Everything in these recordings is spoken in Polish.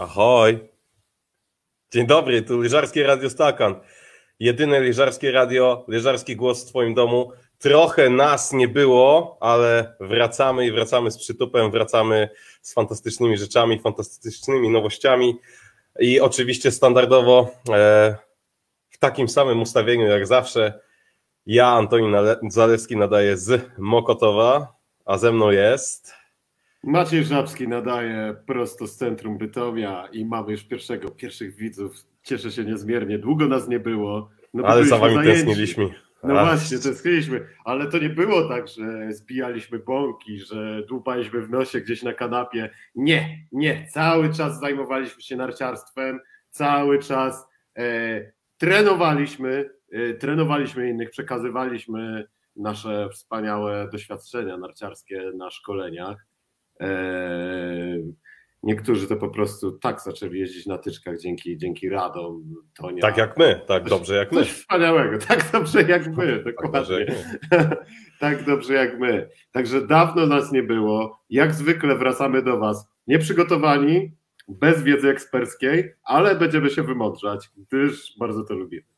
Ahoj. Dzień dobry, tu Leżarskie Radio Stakan. Jedyne Leżarskie Radio, Leżarski Głos w Twoim domu. Trochę nas nie było, ale wracamy i wracamy z przytupem, wracamy z fantastycznymi rzeczami, fantastycznymi nowościami i oczywiście standardowo e, w takim samym ustawieniu jak zawsze. Ja, Antoni Zalewski, nadaję z Mokotowa, a ze mną jest... Maciej Żabski nadaje prosto z centrum Bytomia i mamy już pierwszego, pierwszych widzów. Cieszę się niezmiernie. Długo nas nie było. No ale za wami zajęci. tęskniliśmy. No Ach. właśnie, tęskniliśmy, ale to nie było tak, że zbijaliśmy bąki, że dłupaliśmy w nosie gdzieś na kanapie. Nie, nie. Cały czas zajmowaliśmy się narciarstwem, cały czas e, trenowaliśmy, e, trenowaliśmy innych, przekazywaliśmy nasze wspaniałe doświadczenia narciarskie na szkoleniach. E, niektórzy to po prostu tak zaczęli jeździć na tyczkach dzięki, dzięki radom. Tonia. Tak jak my, tak dobrze jak my. Coś wspaniałego, tak dobrze jak my, tak dokładnie. Tak, tak dobrze jak my. Także dawno nas nie było. Jak zwykle wracamy do Was nieprzygotowani, bez wiedzy eksperckiej, ale będziemy się wymądrzać, gdyż bardzo to lubimy.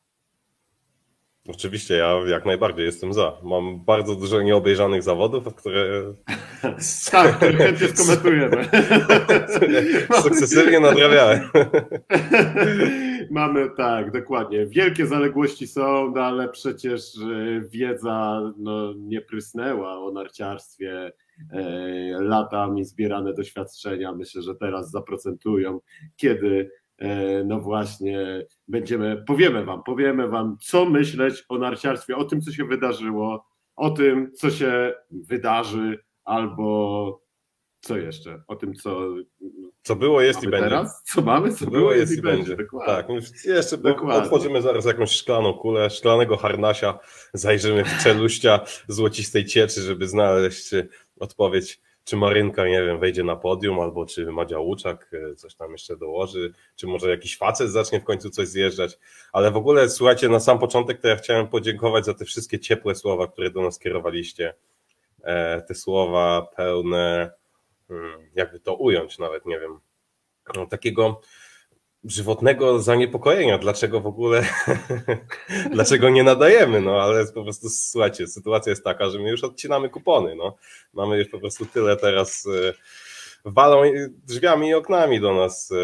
Oczywiście, ja jak najbardziej jestem za. Mam bardzo dużo nieobejrzanych zawodów, które. tak, które chętnie skomentujemy. Sukcesywnie nadrabiałem. Mamy tak, dokładnie. Wielkie zaległości są, no ale przecież e, wiedza no, nie prysnęła o narciarstwie. E, latami zbierane doświadczenia myślę, że teraz zaprocentują, kiedy no właśnie, będziemy, powiemy wam, powiemy wam, co myśleć o narciarstwie, o tym, co się wydarzyło, o tym, co się wydarzy, albo co jeszcze, o tym, co. Co było, jest i będzie. Teraz? Co mamy, co, co było, było, jest, jest i będzie. będzie. Tak, jeszcze Dokładnie. otworzymy zaraz jakąś szklaną kulę, szklanego harnasia, zajrzymy w czeluścia złocistej cieczy, żeby znaleźć odpowiedź czy Marynka, nie wiem, wejdzie na podium, albo czy Madzia Łuczak e, coś tam jeszcze dołoży, czy może jakiś facet zacznie w końcu coś zjeżdżać. Ale w ogóle, słuchajcie, na sam początek to ja chciałem podziękować za te wszystkie ciepłe słowa, które do nas kierowaliście. E, te słowa pełne, hmm, jakby to ująć nawet, nie wiem, no, takiego żywotnego zaniepokojenia, dlaczego w ogóle, dlaczego nie nadajemy, no ale po prostu słuchajcie, sytuacja jest taka, że my już odcinamy kupony, no. Mamy już po prostu tyle teraz, y, walą drzwiami i oknami do nas, y,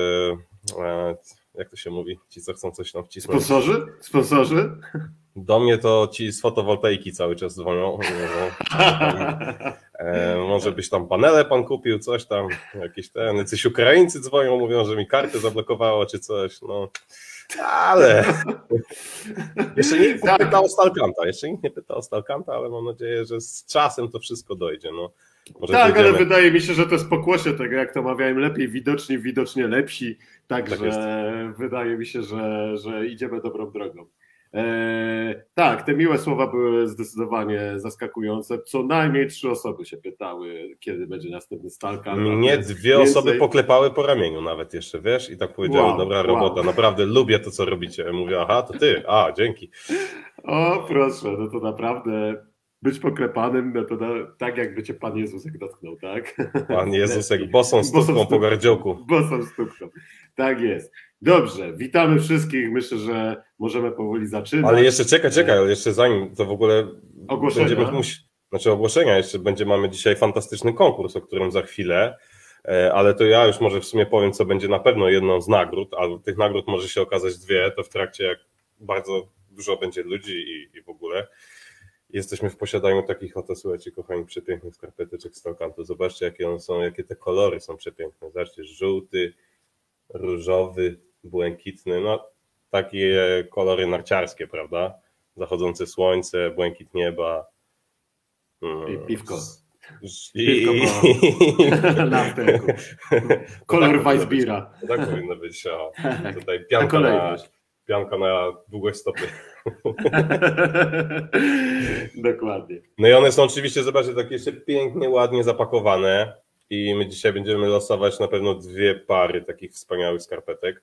jak to się mówi, ci co chcą coś tam wcisnąć. Sponsorzy? Sponsorzy? Do mnie to ci z fotowoltaiki cały czas dzwonią. E, może byś tam panele pan kupił, coś tam, jakieś ten, jacyś Ukraińcy dzwonią, mówią, że mi kartę zablokowało czy coś, no. Ale jeszcze nikt nie pytał o Stalkanta, jeszcze nikt nie pytał o Stalkanta, ale mam nadzieję, że z czasem to wszystko dojdzie. No. Może tak, ale wydaje mi się, że to jest pokłosie tego, jak to mawiałem, lepiej widoczni, widocznie lepsi, także tak wydaje mi się, że, że idziemy dobrą drogą. E, tak, te miłe słowa były zdecydowanie zaskakujące. Co najmniej trzy osoby się pytały, kiedy będzie następny stalka. Mnie dwie więcej... osoby poklepały po ramieniu nawet jeszcze, wiesz, i tak powiedziałem, wow, dobra wow. robota, naprawdę lubię to, co robicie. Mówię, aha, to ty, a, dzięki. O, proszę, no to naprawdę być poklepanym, no to na, tak jakby cię Pan Jezusek dotknął, tak? Pan Jezusek bosą stukną po gardziołku. Bosą stukną, tak jest. Dobrze, witamy wszystkich. Myślę, że możemy powoli zaczynać. Ale jeszcze czekaj, czekaj, ale jeszcze zanim to w ogóle ogłoszenia. będziemy musieli, znaczy ogłoszenia, jeszcze będzie, mamy dzisiaj fantastyczny konkurs, o którym za chwilę, e, ale to ja już może w sumie powiem, co będzie na pewno jedną z nagród, albo tych nagród może się okazać dwie, to w trakcie jak bardzo dużo będzie ludzi i, i w ogóle. Jesteśmy w posiadaniu takich oto, słuchajcie, kochani, przepięknych skarpeteczek z Talkantu. Zobaczcie, jakie one są, jakie te kolory są przepiękne. Zobaczcie, żółty, różowy, błękitny, no takie kolory narciarskie, prawda? Zachodzące słońce, błękit nieba. Mm, I piwko. I, na Kolor Weissbira. Tak powinno być. O, tutaj pianka na, pianka na długość stopy. Dokładnie. No i one są oczywiście, zobaczcie, takie jeszcze pięknie, ładnie zapakowane. I my dzisiaj będziemy losować na pewno dwie pary takich wspaniałych skarpetek.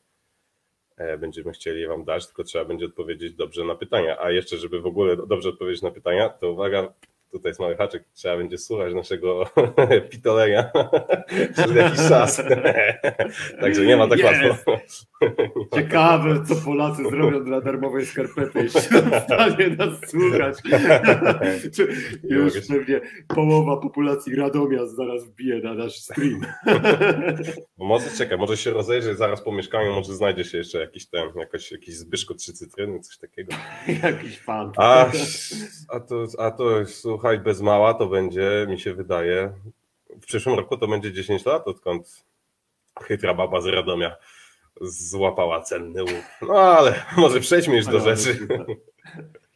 E, będziemy chcieli Wam dać, tylko trzeba będzie odpowiedzieć dobrze na pytania. A jeszcze, żeby w ogóle dobrze odpowiedzieć na pytania, to uwaga, tutaj jest mały haczyk, trzeba będzie słuchać naszego pitolenia przez jakiś czas. Także nie ma tak yes. łatwo. Ciekawe, co Polacy zrobią dla darmowej skarpety, jeśli stanie nas słuchać. Już pewnie połowa populacji Radomia zaraz wbije na nasz stream. Może czekaj, może się rozejrzeć zaraz po mieszkaniu, może znajdzie się jeszcze jakiś ten, jakoś, jakiś Zbyszko trzy cytryny, coś takiego. jakiś fan. A, a, to, a to słuchaj, bez mała to będzie, mi się wydaje, w przyszłym roku to będzie 10 lat, odkąd chytra baba z Radomia złapała cenny łuk. No ale może przejdźmy już do rzeczy.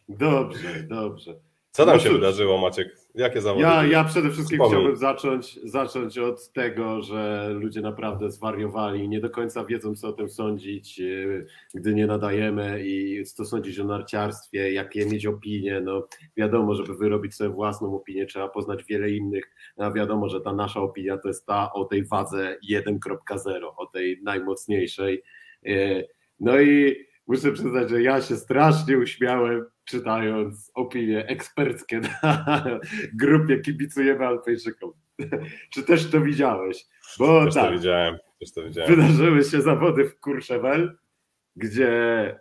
Dobrze, dobrze. Co tam no się wydarzyło, Maciek? Jakie zawody? Ja, ja przede wszystkim Wspomnij. chciałbym zacząć, zacząć od tego, że ludzie naprawdę zwariowali, nie do końca wiedzą, co o tym sądzić, e, gdy nie nadajemy i co sądzić o narciarstwie, jakie mieć opinie. No, wiadomo, żeby wyrobić sobie własną opinię, trzeba poznać wiele innych. A wiadomo, że ta nasza opinia to jest ta o tej wadze 1.0, o tej najmocniejszej. E, no i muszę przyznać, że ja się strasznie uśmiałem czytając opinie eksperckie na grupie Kibicujemy Alpejczykom. Czy też to widziałeś? Bo też tak, to widziałem. Też to widziałem. Wydarzyły się zawody w Courchevel, gdzie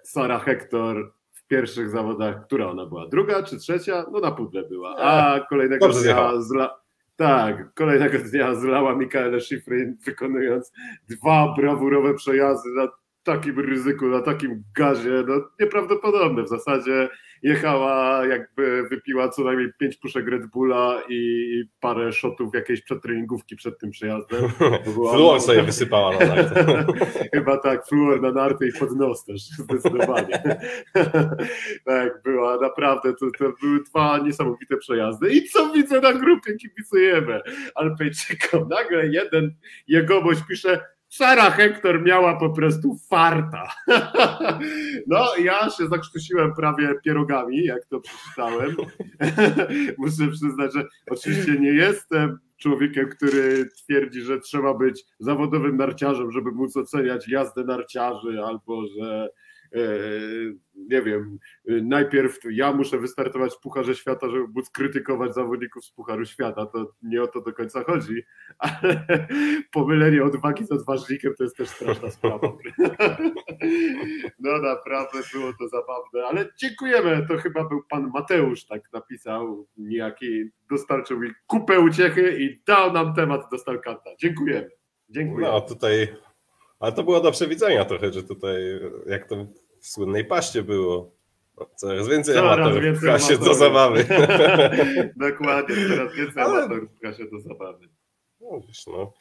Sara Hector w pierwszych zawodach, która ona była? Druga czy trzecia? No na pudle była. A kolejnego Dobrze dnia zla... Tak, kolejnego dnia zlała Mikaela Schifrin wykonując dwa brawurowe przejazdy na takim ryzyku, na takim gazie, no nieprawdopodobne w zasadzie jechała, jakby wypiła co najmniej pięć puszek Red Bulla i parę shotów jakiejś przetreningówki przed tym przejazdem. Fluor sobie wysypała na. Chyba tak, fluor na narty i pod nos też, zdecydowanie. tak, była naprawdę, to, to były dwa niesamowite przejazdy. I co widzę na grupie, kibicujemy Alpejczykom. Nagle jeden jegomość pisze, Sara Hektor miała po prostu farta. No, ja się zakrztusiłem prawie pierogami, jak to przeczytałem. Muszę przyznać, że oczywiście nie jestem człowiekiem, który twierdzi, że trzeba być zawodowym narciarzem, żeby móc oceniać jazdę narciarzy, albo że nie wiem, najpierw ja muszę wystartować w Pucharze Świata, żeby móc krytykować zawodników z Pucharu Świata, to nie o to do końca chodzi, ale pomylenie odwagi z odważnikiem to jest też straszna sprawa. No naprawdę było to zabawne, ale dziękujemy, to chyba był pan Mateusz tak napisał, niejaki dostarczył mi kupę uciechy i dał nam temat do Stalkanta. Dziękujemy. Dziękuję. No tutaj ale to było do przewidzenia trochę, że tutaj, jak to w słynnej paście było, coraz więcej coraz amatorów więcej pcha się do zabawy. Dokładnie, coraz więcej Ale... amatorów pcha się do zabawy. No, wiesz, no.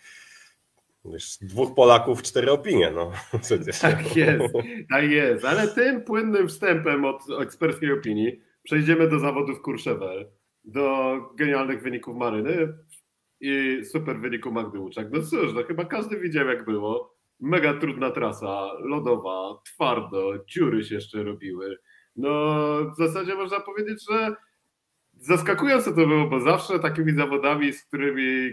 Wiesz, dwóch Polaków, cztery opinie, no przecież. Tak jest, tak jest. Ale tym płynnym wstępem od eksperckiej opinii przejdziemy do zawodów Courchevel, do genialnych wyników Maryny i super wyniku Magdy Łuczak. No cóż, no chyba każdy widział jak było mega trudna trasa, lodowa, twardo, dziury się jeszcze robiły. No w zasadzie można powiedzieć, że zaskakujące to było, bo zawsze takimi zawodami, z którymi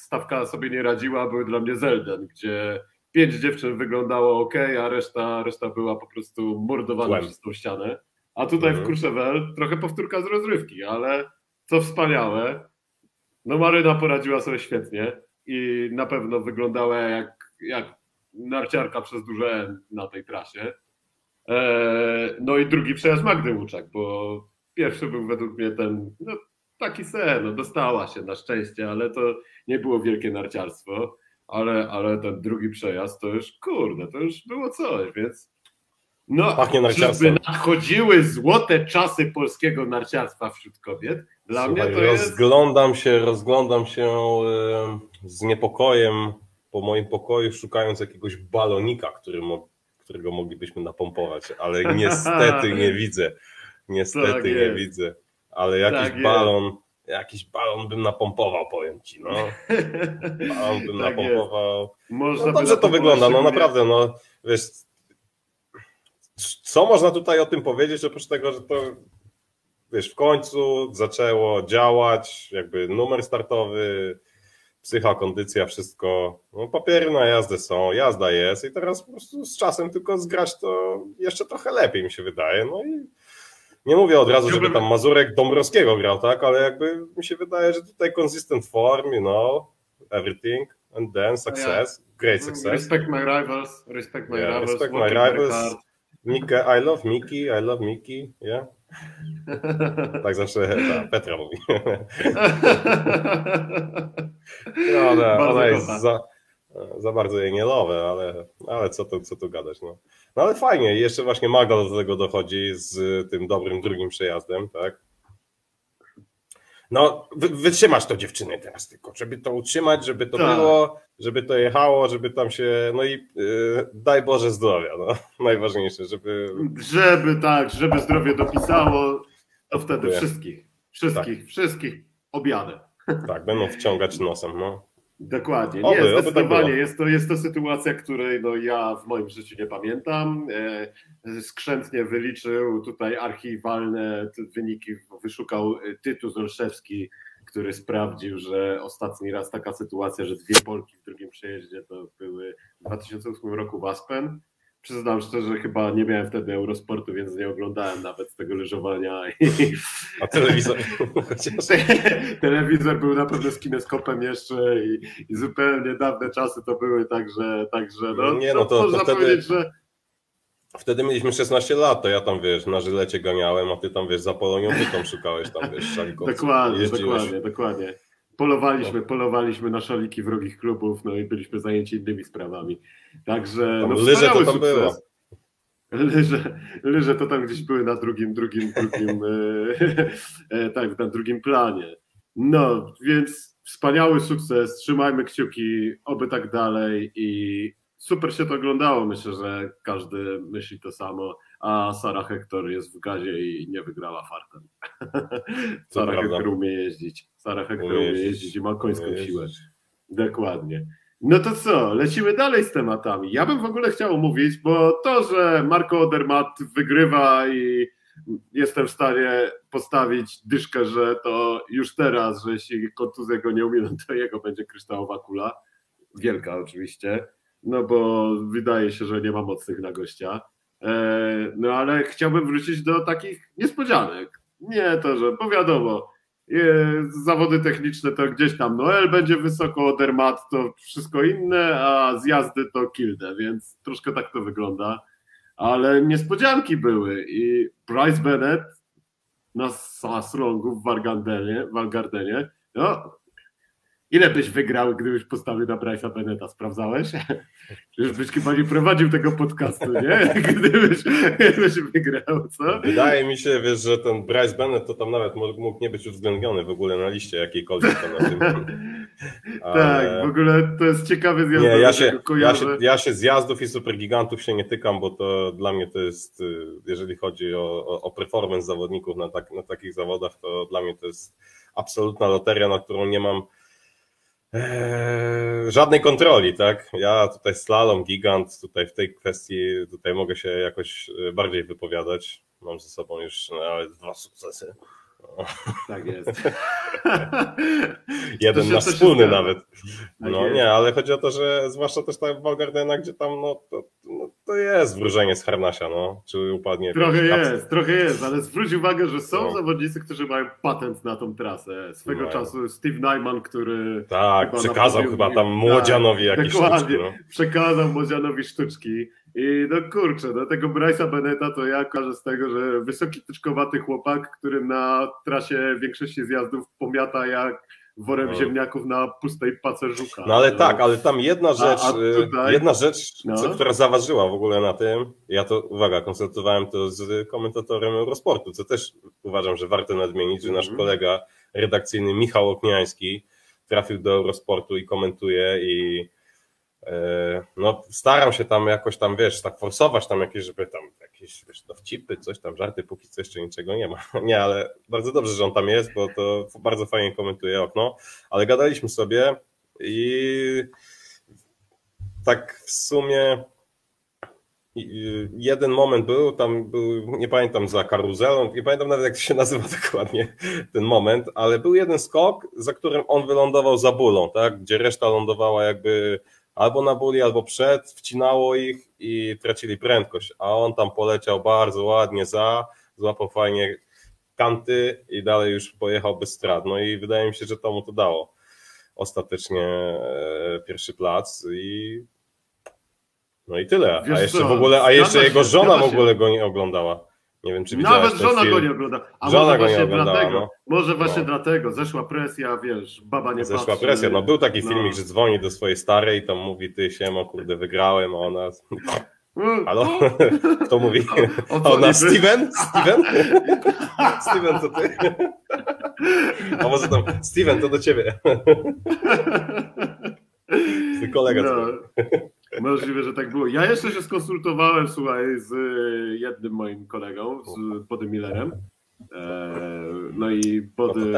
stawka sobie nie radziła, były dla mnie Zelden, gdzie pięć dziewczyn wyglądało ok, a reszta, reszta była po prostu mordowana przez tą ścianę. A tutaj mhm. w Courchevel trochę powtórka z rozrywki, ale co wspaniałe, no Maryna poradziła sobie świetnie i na pewno wyglądała jak jak narciarka przez duże na tej trasie. E, no i drugi przejazd Magdy Łuczak, bo pierwszy był według mnie ten no, taki sen, no, dostała się na szczęście, ale to nie było wielkie narciarstwo, ale, ale ten drugi przejazd to już kurde, to już było coś, więc no, żeby nadchodziły złote czasy polskiego narciarstwa wśród kobiet, dla Słuchaj, mnie to jest... Rozglądam się, rozglądam się z niepokojem po moim pokoju, szukając jakiegoś balonika, który mo którego moglibyśmy napompować, ale niestety nie widzę. Niestety tak nie widzę. Ale jakiś tak balon, jest. jakiś balon bym napompował, powiem ci, no. Balon bym tak napompował. No dobrze to wygląda, no naprawdę, no wiesz, co można tutaj o tym powiedzieć, oprócz tego, że to wiesz, w końcu zaczęło działać, jakby numer startowy, psycha, kondycja, wszystko. No, papiery na jazdę są, jazda jest i teraz po prostu z czasem tylko zgrać to jeszcze trochę lepiej mi się wydaje. No i Nie mówię od razu, żeby tam Mazurek Dąbrowskiego grał, tak, ale jakby mi się wydaje, że tutaj consistent form, you know, everything, and then success, great success. Respect my rivals, respect my yeah, rivals. Respect my rivals. Mickey, I love Mickey, I love Mickey, yeah. Tak zawsze ta Petra mówi. no, ona, ona jest za, za bardzo jej nie love, ale, ale co, tu, co tu gadać, no. No ale fajnie, jeszcze właśnie Magda do tego dochodzi z tym dobrym drugim przejazdem, tak? No, wy, wytrzymasz to dziewczyny teraz tylko, żeby to utrzymać, żeby to tak. było, żeby to jechało, żeby tam się, no i yy, daj Boże zdrowia, no, najważniejsze, żeby... Żeby tak, żeby zdrowie dopisało, to wtedy Dziękuję. wszystkich, wszystkich, tak. wszystkich objadę. Tak, będą wciągać nosem, no. Dokładnie. Nie, oby, tak zdecydowanie. Tak jest, to, jest to sytuacja, której no, ja w moim życiu nie pamiętam. E, skrzętnie wyliczył tutaj archiwalne wyniki, wyszukał e, Tytus Olszewski, który sprawdził, że ostatni raz taka sytuacja, że dwie Polki w drugim przejeździe to były w 2008 roku w Aspen przyznam szczerze, chyba nie miałem wtedy Eurosportu, więc nie oglądałem nawet tego leżowania. A telewizor? telewizor był na pewno z kineskopem jeszcze i, i, zupełnie dawne czasy to były, także, także no, nie, no to, można to wtedy... powiedzieć, że Wtedy mieliśmy 16 lat, to ja tam wiesz, na żylecie ganiałem, a ty tam wiesz, za Polonią ty tam szukałeś tam wiesz, szalikowców. Dokładnie, dokładnie, dokładnie. Polowaliśmy, no. polowaliśmy na szaliki wrogich klubów, no i byliśmy zajęci innymi sprawami. Także tam no, lyże to tam. Lyże, lyże to tam gdzieś były na drugim, drugim, drugim, e, e, tak, na drugim planie. No, więc wspaniały sukces, trzymajmy kciuki, oby tak dalej i super się to oglądało. Myślę, że każdy myśli to samo, a Sara Hector jest w gazie i nie wygrała fartem. Sara Hector umie jeździć. Sara Hector jeździć i ma końską siłę. Dokładnie. No to co, lecimy dalej z tematami. Ja bym w ogóle chciał mówić, bo to, że Marco Odermatt wygrywa i jestem w stanie postawić dyszkę, że to już teraz, że jeśli kontuzje go nie uminą, to jego będzie kryształowa kula. Wielka oczywiście, no bo wydaje się, że nie ma mocnych na gościa. E, no ale chciałbym wrócić do takich niespodzianek. Nie to, że, bo wiadomo, zawody techniczne to gdzieś tam Noel będzie wysoko, Dermat to wszystko inne, a zjazdy to Kilde, więc troszkę tak to wygląda. Ale niespodzianki były i Bryce Bennett na Sasrongu w Walgardenie, no, Ile byś wygrał, gdybyś postawił na Bryce'a Beneta? Sprawdzałeś? Już byś chyba nie prowadził tego podcastu, nie? Gdybyś, gdybyś wygrał, co? Wydaje mi się, wiesz, że ten Bryce Bennett to tam nawet mógł nie być uwzględniony w ogóle na liście jakiejkolwiek tam na tym. Ale... Tak, w ogóle to jest ciekawy zjazd. Nie, ja się, ja, się, ja się zjazdów i supergigantów się nie tykam, bo to dla mnie to jest, y, jeżeli chodzi o, o, o performance zawodników na, tak, na takich zawodach, to dla mnie to jest absolutna loteria, na którą nie mam Eee, żadnej kontroli, tak? Ja tutaj slalom, gigant, tutaj w tej kwestii tutaj mogę się jakoś e, bardziej wypowiadać. Mam ze sobą już nawet dwa sukcesy. Tak jest. Jeden nasz wspólny nawet. Tak no nie, ale chodzi o to, że zwłaszcza też tak w Walgardena, gdzie tam no to, no, to jest wróżenie z harnasia, no. Czy upadnie. Trochę jest, trochę jest, ale zwróć uwagę, że są no. zawodnicy, którzy mają patent na tą trasę. Swego no. czasu Steve Nyman, który. Tak, chyba przekazał chyba tam Młodzianowi tak, jakieś dokładnie, sztuczki. No. Przekazał Młodzianowi sztuczki. I no kurczę, do tego Bryce'a Beneta to ja kojarzę z tego, że wysoki tyczkowaty chłopak, który na trasie większości zjazdów pomiata jak worem no. ziemniaków na pustej pace żuka. No ale no. tak, ale tam jedna rzecz, a, a tutaj... jedna rzecz, no. która zaważyła w ogóle na tym, ja to, uwaga, konsultowałem to z komentatorem Eurosportu, co też uważam, że warto nadmienić, że nasz mm kolega redakcyjny Michał Okniański trafił do Eurosportu i komentuje i no staram się tam jakoś tam, wiesz, tak forsować tam jakieś, żeby tam jakieś, wiesz, dowcipy, coś tam, żarty, póki co jeszcze niczego nie ma. Nie, ale bardzo dobrze, że on tam jest, bo to bardzo fajnie komentuje okno, ale gadaliśmy sobie i tak w sumie jeden moment był, tam był, nie pamiętam za karuzelą, nie pamiętam nawet jak to się nazywa dokładnie ten moment, ale był jeden skok, za którym on wylądował za bulą, tak, gdzie reszta lądowała jakby albo na buli, albo przed, wcinało ich i tracili prędkość, a on tam poleciał bardzo ładnie za, złapał fajnie kanty i dalej już pojechał bez strat. No i wydaje mi się, że to mu to dało ostatecznie e, pierwszy plac i no i tyle. Wiesz a jeszcze co, w ogóle, a jeszcze jego żona w ogóle go nie oglądała. Nie wiem, czy Nawet żona go nie ogląda. A żona może go nie oglądała. Dlatego, no. Może właśnie no. dlatego. Zeszła presja, wiesz, baba nie Zeszła patrzy. presja. No był taki no. filmik, że dzwoni do swojej starej i tam mówi, ty siemo, kurde, wygrałem, a ona... Halo? Kto mówi? O, o ona Steven? Steven? Steven, to ty? A może tam, Steven, to do ciebie. Twój kolega. No. Możliwe, że tak było. Ja jeszcze się skonsultowałem, słuchaj, z jednym moim kolegą, z Bodym Millerem. E, no i Body...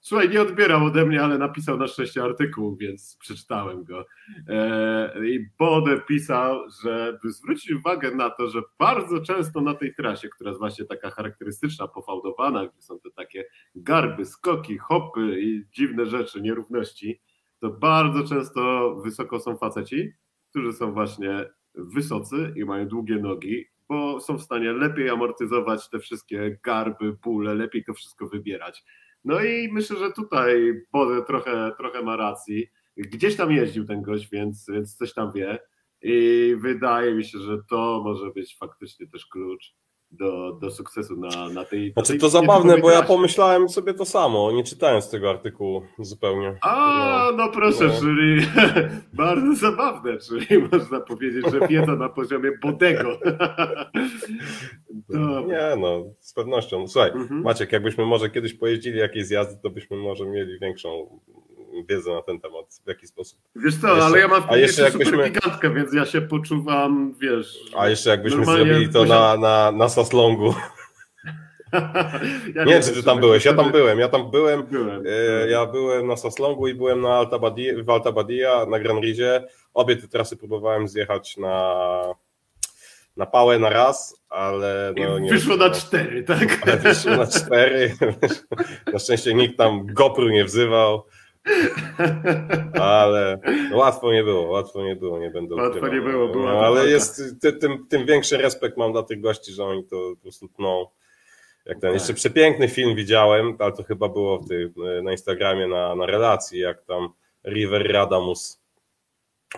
Słuchaj, nie odbierał ode mnie, ale napisał na szczęście artykuł, więc przeczytałem go. E, I Bode pisał, żeby zwrócić uwagę na to, że bardzo często na tej trasie, która jest właśnie taka charakterystyczna, pofałdowana, gdzie są te takie garby, skoki, hopy i dziwne rzeczy, nierówności, to bardzo często wysoko są faceci, którzy są właśnie wysocy i mają długie nogi, bo są w stanie lepiej amortyzować te wszystkie garby, bóle, lepiej to wszystko wybierać. No i myślę, że tutaj Bode trochę, trochę ma racji. Gdzieś tam jeździł ten gość, więc, więc coś tam wie. I wydaje mi się, że to może być faktycznie też klucz do, do sukcesu na, na tej. Znaczy tej to zabawne, bo ja pomyślałem sobie to samo, nie czytając tego artykułu zupełnie. A, no, no proszę, no. czyli bardzo zabawne, czyli można powiedzieć, że wiedza na poziomie Bodego. nie, no, z pewnością. Słuchaj, mhm. Maciek, jakbyśmy może kiedyś pojeździli jakieś zjazdy, to byśmy może mieli większą wiedzę na ten temat, w jaki sposób. Wiesz co, jeszcze, ale ja mam a jeszcze jakbyśmy gigantkę, więc ja się poczuwam, wiesz... A jeszcze jakbyśmy zrobili to na, na, na Saslongu. ja nie, wiem, czy ty tam byłeś, ja tam byłem, ja tam byłem, byłem. E, ja byłem na Saslongu i byłem na Alta Badia, w na Gran Rizie, obie te trasy próbowałem zjechać na na pałę na raz, ale no nie Wyszło na cztery, tak? Ale wyszło na cztery. Na szczęście nikt tam GoPro nie wzywał. Ale łatwo nie było, łatwo nie było, nie będę Łatwo ukrywał. nie było, było. No, ale jest, ty, tym, tym większy respekt mam dla tych gości, że oni to po prostu tną. Jak ten, tak. jeszcze przepiękny film widziałem, ale to chyba było w tej, na Instagramie na, na relacji, jak tam River Radamus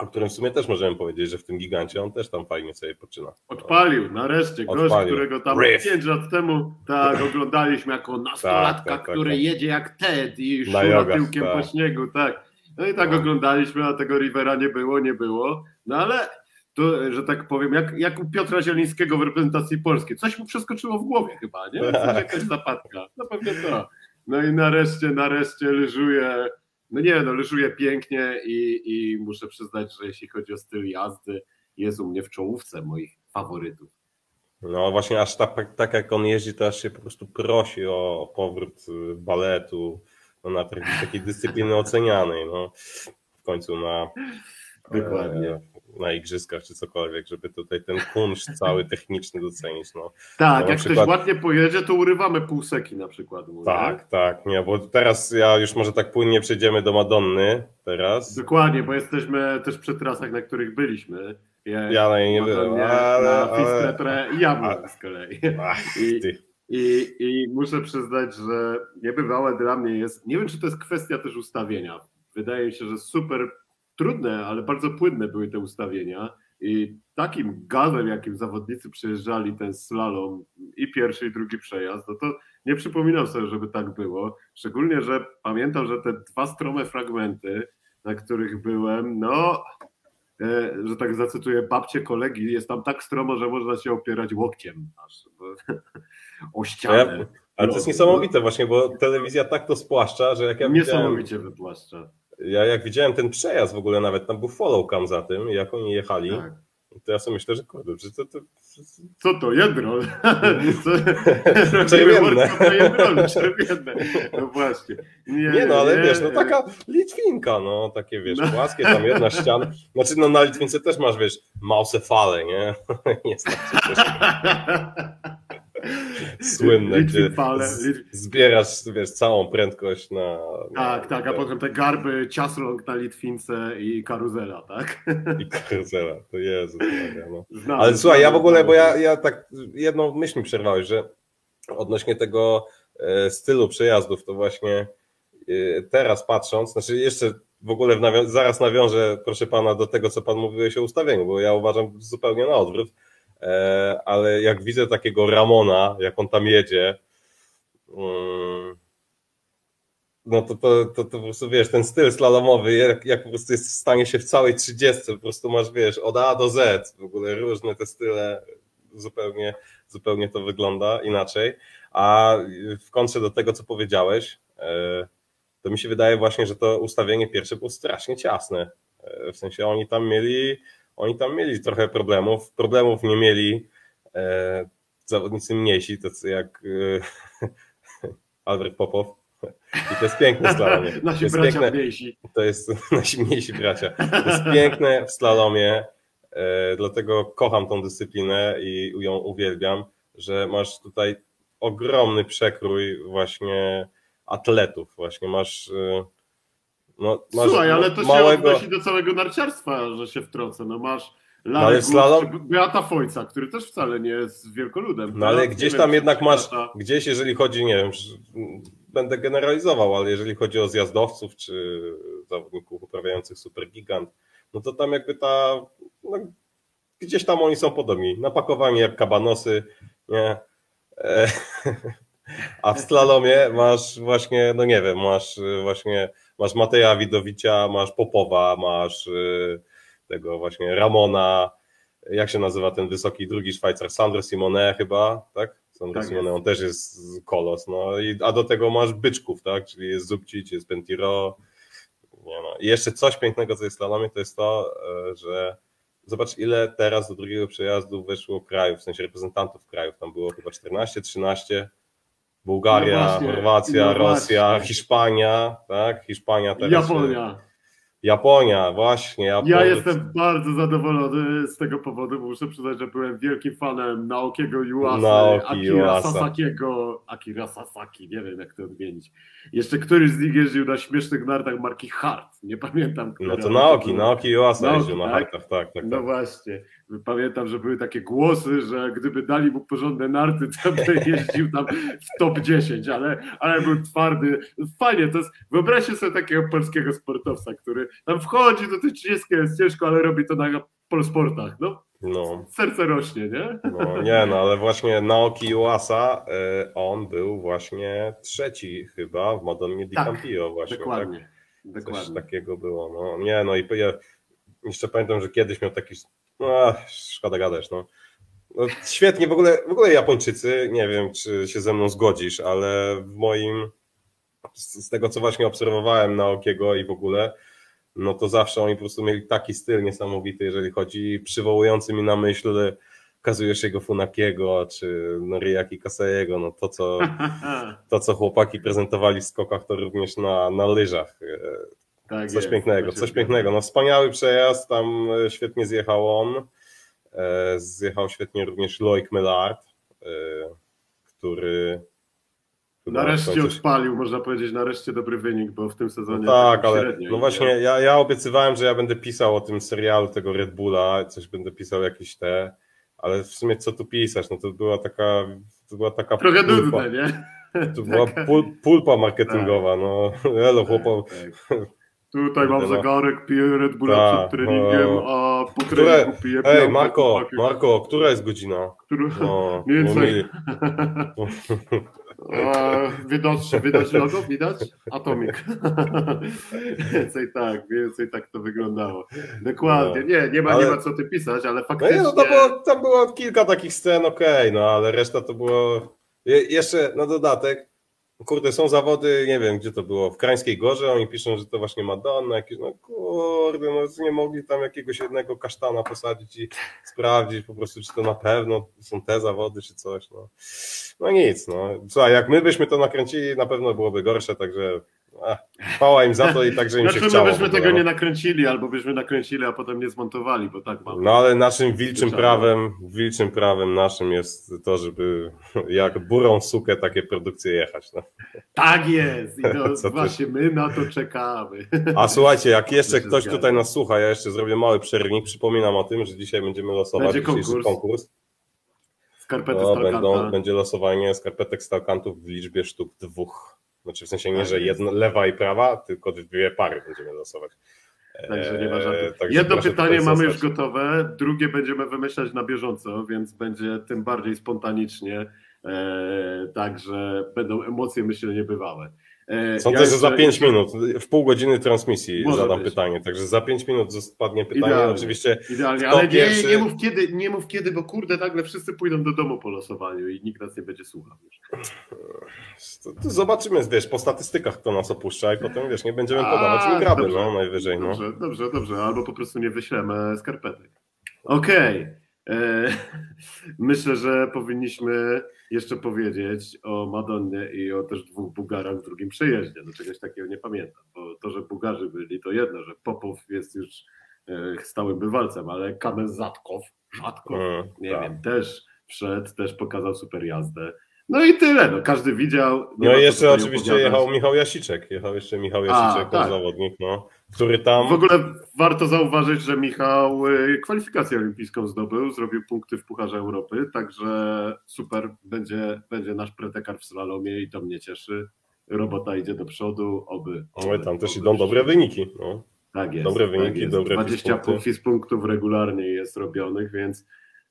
o którym w sumie też możemy powiedzieć, że w tym gigancie on też tam fajnie sobie poczyna. Odpalił, nareszcie. Gość, Odpalił. którego tam Riff. 5 lat temu tak oglądaliśmy jako nastolatka, tak, tak, tak, który tak. jedzie jak Ted i szura tyłkiem po tak. śniegu, tak. No i tak no. oglądaliśmy, a tego Rivera nie było, nie było. No ale to, że tak powiem, jak, jak u Piotra Zielińskiego w reprezentacji polskiej. Coś mu przeskoczyło w głowie chyba, nie? Coś jakaś zapadka. No pewnie to. No i nareszcie, nareszcie leżuje no nie, no leżuje pięknie i, i muszę przyznać, że jeśli chodzi o styl jazdy, jest u mnie w czołówce moich faworytów. No właśnie, aż tak, tak jak on jeździ, to aż się po prostu prosi o powrót y, baletu no, na takiej dyscypliny ocenianej. No. W końcu na, Dokładnie. Na igrzyskach czy cokolwiek, żeby tutaj ten kunszt cały techniczny docenić. No. Tak, no, jak przykład... ktoś ładnie pojedzie, to urywamy półseki na przykład. Mówię. Tak, tak, nie, bo teraz ja już może tak płynnie przejdziemy do Madonny teraz. Dokładnie, bo jesteśmy też przy trasach, na których byliśmy. Ja, ja na nie byłem, ale... Na ale... ja byłem z kolei. Ach, I, i, I muszę przyznać, że niebywałe dla mnie jest, nie wiem czy to jest kwestia też ustawienia. Wydaje mi się, że super trudne, ale bardzo płynne były te ustawienia. I takim gazem, jakim zawodnicy przejeżdżali ten slalom i pierwszy, i drugi przejazd, no to nie przypominam sobie, żeby tak było. Szczególnie, że pamiętam, że te dwa strome fragmenty, na których byłem, no, e, że tak zacytuję babcie kolegi, jest tam tak stromo, że można się opierać łokciem aż, bo, o ścianę. ale to jest niesamowite właśnie, bo telewizja tak to spłaszcza, że jak ja Niesamowicie widziałem... wypłaszcza ja jak widziałem ten przejazd w ogóle nawet, tam był follow cam za tym, jak oni jechali, tak. to ja sobie myślę, że kurde, że to, to... Co to, jedro? Czerwienne. Czerwienne, no właśnie. Nie, nie no ale nie, wiesz, no taka Litwinka, no takie wiesz, no. płaskie, tam jedna ściana, znaczy no na Litwince też masz, wiesz, fale, nie? nie znaczy też... Słynne, gdzie zbierasz wiesz, całą prędkość na... na tak, tak, a potem te garby, ciasrąg na Litwince i karuzela, tak? I karuzela, to Jezu. No. Ale słuchaj, ja w ogóle, bo ja, ja tak jedną myśl mi przerwałeś, że odnośnie tego e, stylu przejazdów, to właśnie e, teraz patrząc, znaczy jeszcze w ogóle w nawią zaraz nawiążę, proszę pana, do tego, co pan mówiłeś o ustawieniu, bo ja uważam zupełnie na odwrót, ale jak widzę takiego Ramona, jak on tam jedzie, mm, no to, to, to, to po prostu wiesz, ten styl slalomowy, jak, jak po prostu jest w stanie się w całej 30, po prostu masz, wiesz, od A do Z, w ogóle różne te style, zupełnie, zupełnie to wygląda inaczej. A w kontrze do tego, co powiedziałeś, e, to mi się wydaje właśnie, że to ustawienie pierwsze było strasznie ciasne. E, w sensie oni tam mieli, oni tam mieli trochę problemów. Problemów nie mieli e, zawodnicy mniejsi, tacy jak Albert Popow. I to jest piękne slalomie. Nasi to jest bracia piękne, mniejsi. To jest nasi mniejsi bracia. To jest piękne w slalomie, dlatego kocham tą dyscyplinę i ją uwielbiam, że masz tutaj ogromny przekrój właśnie atletów. Właśnie masz. Y, no, masz Słuchaj, ale to małego... się odnosi do całego narciarstwa, że się wtrącę. No masz no ale slalom... Beata Fojca, który też wcale nie jest wielkoludem. No ale gdzieś tam jednak masz, gdzieś jeżeli chodzi, nie wiem, będę generalizował, ale jeżeli chodzi o zjazdowców czy zawodników uprawiających supergigant, no to tam jakby ta, no, gdzieś tam oni są podobni. Napakowani jak kabanosy, nie? E, a w slalomie masz właśnie, no nie wiem, masz właśnie, masz Mateja Widowicia, masz Popowa, masz y, tego właśnie Ramona, jak się nazywa ten wysoki drugi Szwajcar, Sandro Simone chyba, tak? Sandro tak Simone, on też jest kolos, no i, a do tego masz byczków, tak? Czyli jest Zubcic, jest Pentiro, nie no. I jeszcze coś pięknego, co jest w slalomie, to jest to, e, że zobacz ile teraz do drugiego przejazdu weszło krajów, w sensie reprezentantów krajów, tam było chyba 14, 13, Bułgaria, no Chorwacja, no Rosja, Hiszpania, tak? Hiszpania teraz. Japonia. Japonia, właśnie. Japonia. Ja jestem bardzo zadowolony z tego powodu, bo muszę przyznać, że byłem wielkim fanem Naokiego Yuasa, Naoki Akira Yuasa. Sasakiego, Akira Sasaki, nie wiem jak to odmienić. Jeszcze któryś z nich jeździł na śmiesznych nartach marki Hart, nie pamiętam. No to Naoki, Naoki Yuasa jeździł na tak? hartach, tak, tak, No tak. właśnie, pamiętam, że były takie głosy, że gdyby dali mu porządne narty, to by jeździł tam w top 10, ale, ale był twardy. Fajnie, to jest, wyobraźcie sobie takiego polskiego sportowca, który tam wchodzi do tej 30, jest ciężko, ale robi to na polsportach, no. No. Serce rośnie, nie? No, nie, no ale właśnie Naoki Uasa, y, on był właśnie trzeci chyba w Madonnie di tak, Campio właśnie. Tak? Dokładnie. Tak? dokładnie. Coś takiego było. No, nie, no i ja jeszcze pamiętam, że kiedyś miał taki. No, szkoda gadać, no. no. Świetnie, w ogóle, w ogóle Japończycy, nie wiem, czy się ze mną zgodzisz, ale w moim. Z tego, co właśnie obserwowałem na Okiego i w ogóle, no to zawsze oni po prostu mieli taki styl niesamowity, jeżeli chodzi, przywołujący mi na myśl Kazujeszego Funakiego czy Noriaki Kasejego, no to co, to co chłopaki prezentowali w skokach to również na, na lyżach. E, tak coś jest, pięknego, coś pięknego. No wspaniały przejazd, tam e, świetnie zjechał on, e, zjechał świetnie również Loic Mellard, który Nareszcie coś... odpalił, można powiedzieć, nareszcie dobry wynik, bo w tym sezonie. No tak, ale średnio, no właśnie ja, ja obiecywałem, że ja będę pisał o tym serialu tego Red Bulla, coś będę pisał jakieś te, ale w sumie co tu pisać, no to była taka, to była taka Trochę pulpa, nudne, nie? To była pul, pulpa marketingowa, tak. no elo. Tak, tak. Tutaj mam no. zegarek, piję Red Bulla Ta, przed treningiem, no. a po treningu piję Ej, Marko, Marko, która jest godzina? Która? No, Mniej więcej. Widać, widać logo? Widać? Atomik. więcej tak, więcej tak to wyglądało. Dokładnie. No. Nie, nie ma, ale... nie ma co ty pisać, ale faktycznie... No, nie, no to było, tam było kilka takich scen, okej, okay, no ale reszta to było... Je, jeszcze na dodatek, Kurde, są zawody, nie wiem gdzie to było, w Krańskiej Gorze, oni piszą, że to właśnie Madonna, jakieś, no kurde, no nie mogli tam jakiegoś jednego kasztana posadzić i sprawdzić po prostu, czy to na pewno są te zawody, czy coś, no. No nic, no. Słuchaj, jak my byśmy to nakręcili, na pewno byłoby gorsze, także Chwała im za to i także im znaczy, się chciało. My byśmy tego nie nakręcili, albo byśmy nakręcili, a potem nie zmontowali, bo tak mamy. No ale naszym wilczym prawem, wilczym prawem naszym jest to, żeby jak burą sukę takie produkcje jechać. No. Tak jest i to właśnie my na to czekamy. A słuchajcie, jak jeszcze ktoś tutaj nas słucha, ja jeszcze zrobię mały przerwnik, przypominam o tym, że dzisiaj będziemy losować Będzie konkurs. konkurs skarpety no, będą, Będzie losowanie skarpetek stalkantów w liczbie sztuk dwóch. Znaczy w sensie nie, tak że jedna, lewa i prawa, tylko dwie pary będziemy losować. Także nie ma żadnych. Eee, Jedno pytanie mamy już gotowe, drugie będziemy wymyślać na bieżąco, więc będzie tym bardziej spontanicznie. Eee, także będą emocje, myślę, niebywałe. E, Sądzę, ja że za 5 minut, w pół godziny transmisji zadam być. pytanie, także za 5 minut spadnie pytanie, idealnie, oczywiście. Idealnie, ale nie, nie, mów kiedy, nie mów kiedy, bo kurde, nagle wszyscy pójdą do domu po losowaniu i nikt nas nie będzie słuchał. To, to zobaczymy, wiesz, po statystykach kto nas opuszcza i potem, wiesz, nie będziemy podawać mi graby, no, najwyżej. No. Dobrze, dobrze, dobrze, albo po prostu nie wyślemy skarpetek. Okej. Okay. E, myślę, że powinniśmy jeszcze powiedzieć o Madonnie i o też dwóch Bułgarach w drugim przejeździe. No czegoś takiego nie pamiętam, bo to, że Bułgarzy byli, to jedno, że Popow jest już e, stałym bywalcem, ale Kamel Zatkow, Rzadkow, mm, nie tak. wiem, też wszedł, też pokazał super jazdę. No i tyle, no, każdy widział. No i jeszcze oczywiście opowiadać. jechał Michał Jasiczek, jechał jeszcze Michał Jasiczek, A, tak. zawodnik, no, który tam... W ogóle warto zauważyć, że Michał y, kwalifikację olimpijską zdobył, zrobił punkty w Pucharze Europy, także super, będzie, będzie nasz pretekar w slalomie i to mnie cieszy. Robota idzie do przodu, oby. oby tam też idą dobre wyniki. No. Tak jest. Dobre wyniki, tak jest. dobre 20 punktów regularnie jest robionych, więc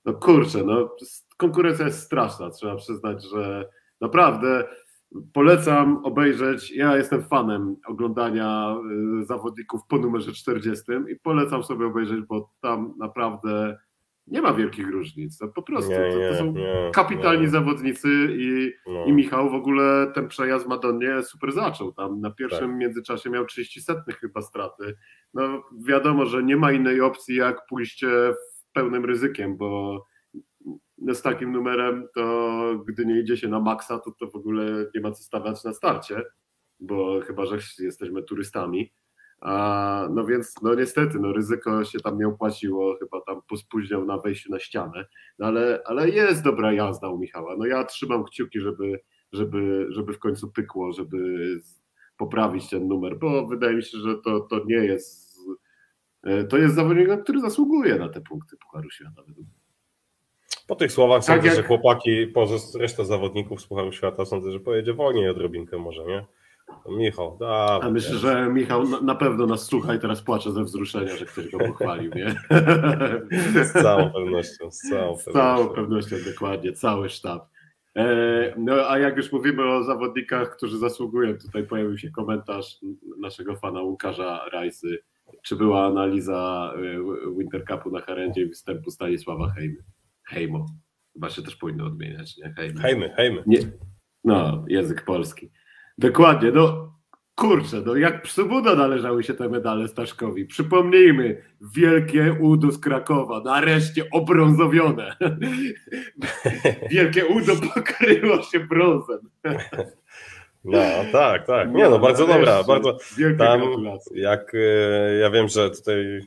no kurczę, no konkurencja jest straszna, trzeba przyznać, że naprawdę polecam obejrzeć, ja jestem fanem oglądania y, zawodników po numerze 40 i polecam sobie obejrzeć, bo tam naprawdę nie ma wielkich różnic, no po prostu nie, to, to, są nie, kapitalni nie. zawodnicy i, no. i Michał w ogóle ten przejazd w Madonnie super zaczął, tam na pierwszym tak. międzyczasie miał 30 setnych chyba straty, no wiadomo, że nie ma innej opcji jak pójście w pełnym ryzykiem, bo z takim numerem, to gdy nie idzie się na maksa, to, to w ogóle nie ma co stawiać na starcie, bo chyba, że jesteśmy turystami. A, no więc, no niestety, no ryzyko się tam nie opłaciło, chyba tam pospóźniał na wejściu na ścianę, no ale, ale jest dobra jazda u Michała. No ja trzymam kciuki, żeby, żeby, żeby w końcu pykło, żeby poprawić ten numer, bo wydaje mi się, że to, to nie jest, to jest zawodnik, który zasługuje na te punkty Pucharu Świata. Według mnie. Po tych słowach tak sądzę, jak... że chłopaki, poza reszta zawodników z Pucharu Świata, sądzę, że pojedzie wolniej odrobinkę może, nie? Michał, da. A myślę, że Michał na, na, pewno nas słucha i teraz płacze ze wzruszenia, że ktoś go pochwalił, nie? Z całą pewnością, z całą pewnością. Z całą pewnością, dokładnie, cały sztab. E, no a jak już mówimy o zawodnikach, którzy zasługują, tutaj pojawił się komentarz naszego fana Łukasza Rajsy. Czy była analiza e, Winter Cupu na Harendzie i występu Stanisława Hejmy? Hejmo. Chyba się też powinno odmieniać, nie? Hejmy. Hejmy, hejmy. Nie. No, język polski. Dokładnie, no kurczę, no jak Psubuda należały się te medale Staszkowi. Przypomnijmy, wielkie udo z Krakowa, nareszcie obrązowione. wielkie udo pokryło się brązem. No, tak, tak. Nie, no bardzo dobra, bardzo. Tam. Jak e, ja wiem, że tutaj,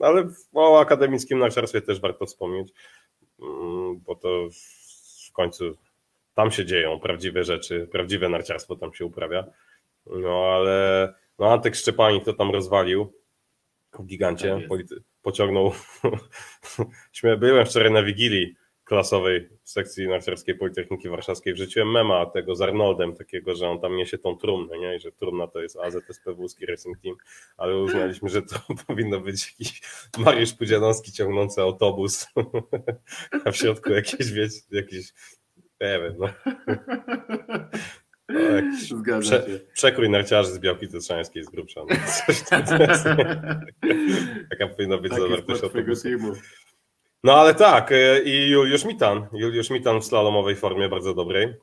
ale o akademickim narciarstwie też warto wspomnieć. Mm, bo to w końcu tam się dzieją prawdziwe rzeczy, prawdziwe narciarstwo tam się uprawia. No ale no Antek Szczepanik to tam rozwalił w gigancie, tak pociągnął. Byłem wczoraj na Wigilii klasowej w sekcji narciarskiej Politechniki Warszawskiej wrzuciłem mema tego z Arnoldem, takiego, że on tam niesie tą trumnę, nie? I że trumna to jest AZSP Włoski Racing Team, ale uznaliśmy, że to powinno być jakiś Mariusz Pudzianowski ciągnący autobus, a w środku jakieś, wiecie, jakieś, nie wiem, no. no prze, przekrój narciarzy z Białki Tatrzańskiej z grubsza. No, Taka powinna być zawartość autobusu. No ale tak, e, i Juliusz Mitan. Juliusz Mitan w slalomowej formie bardzo dobrej.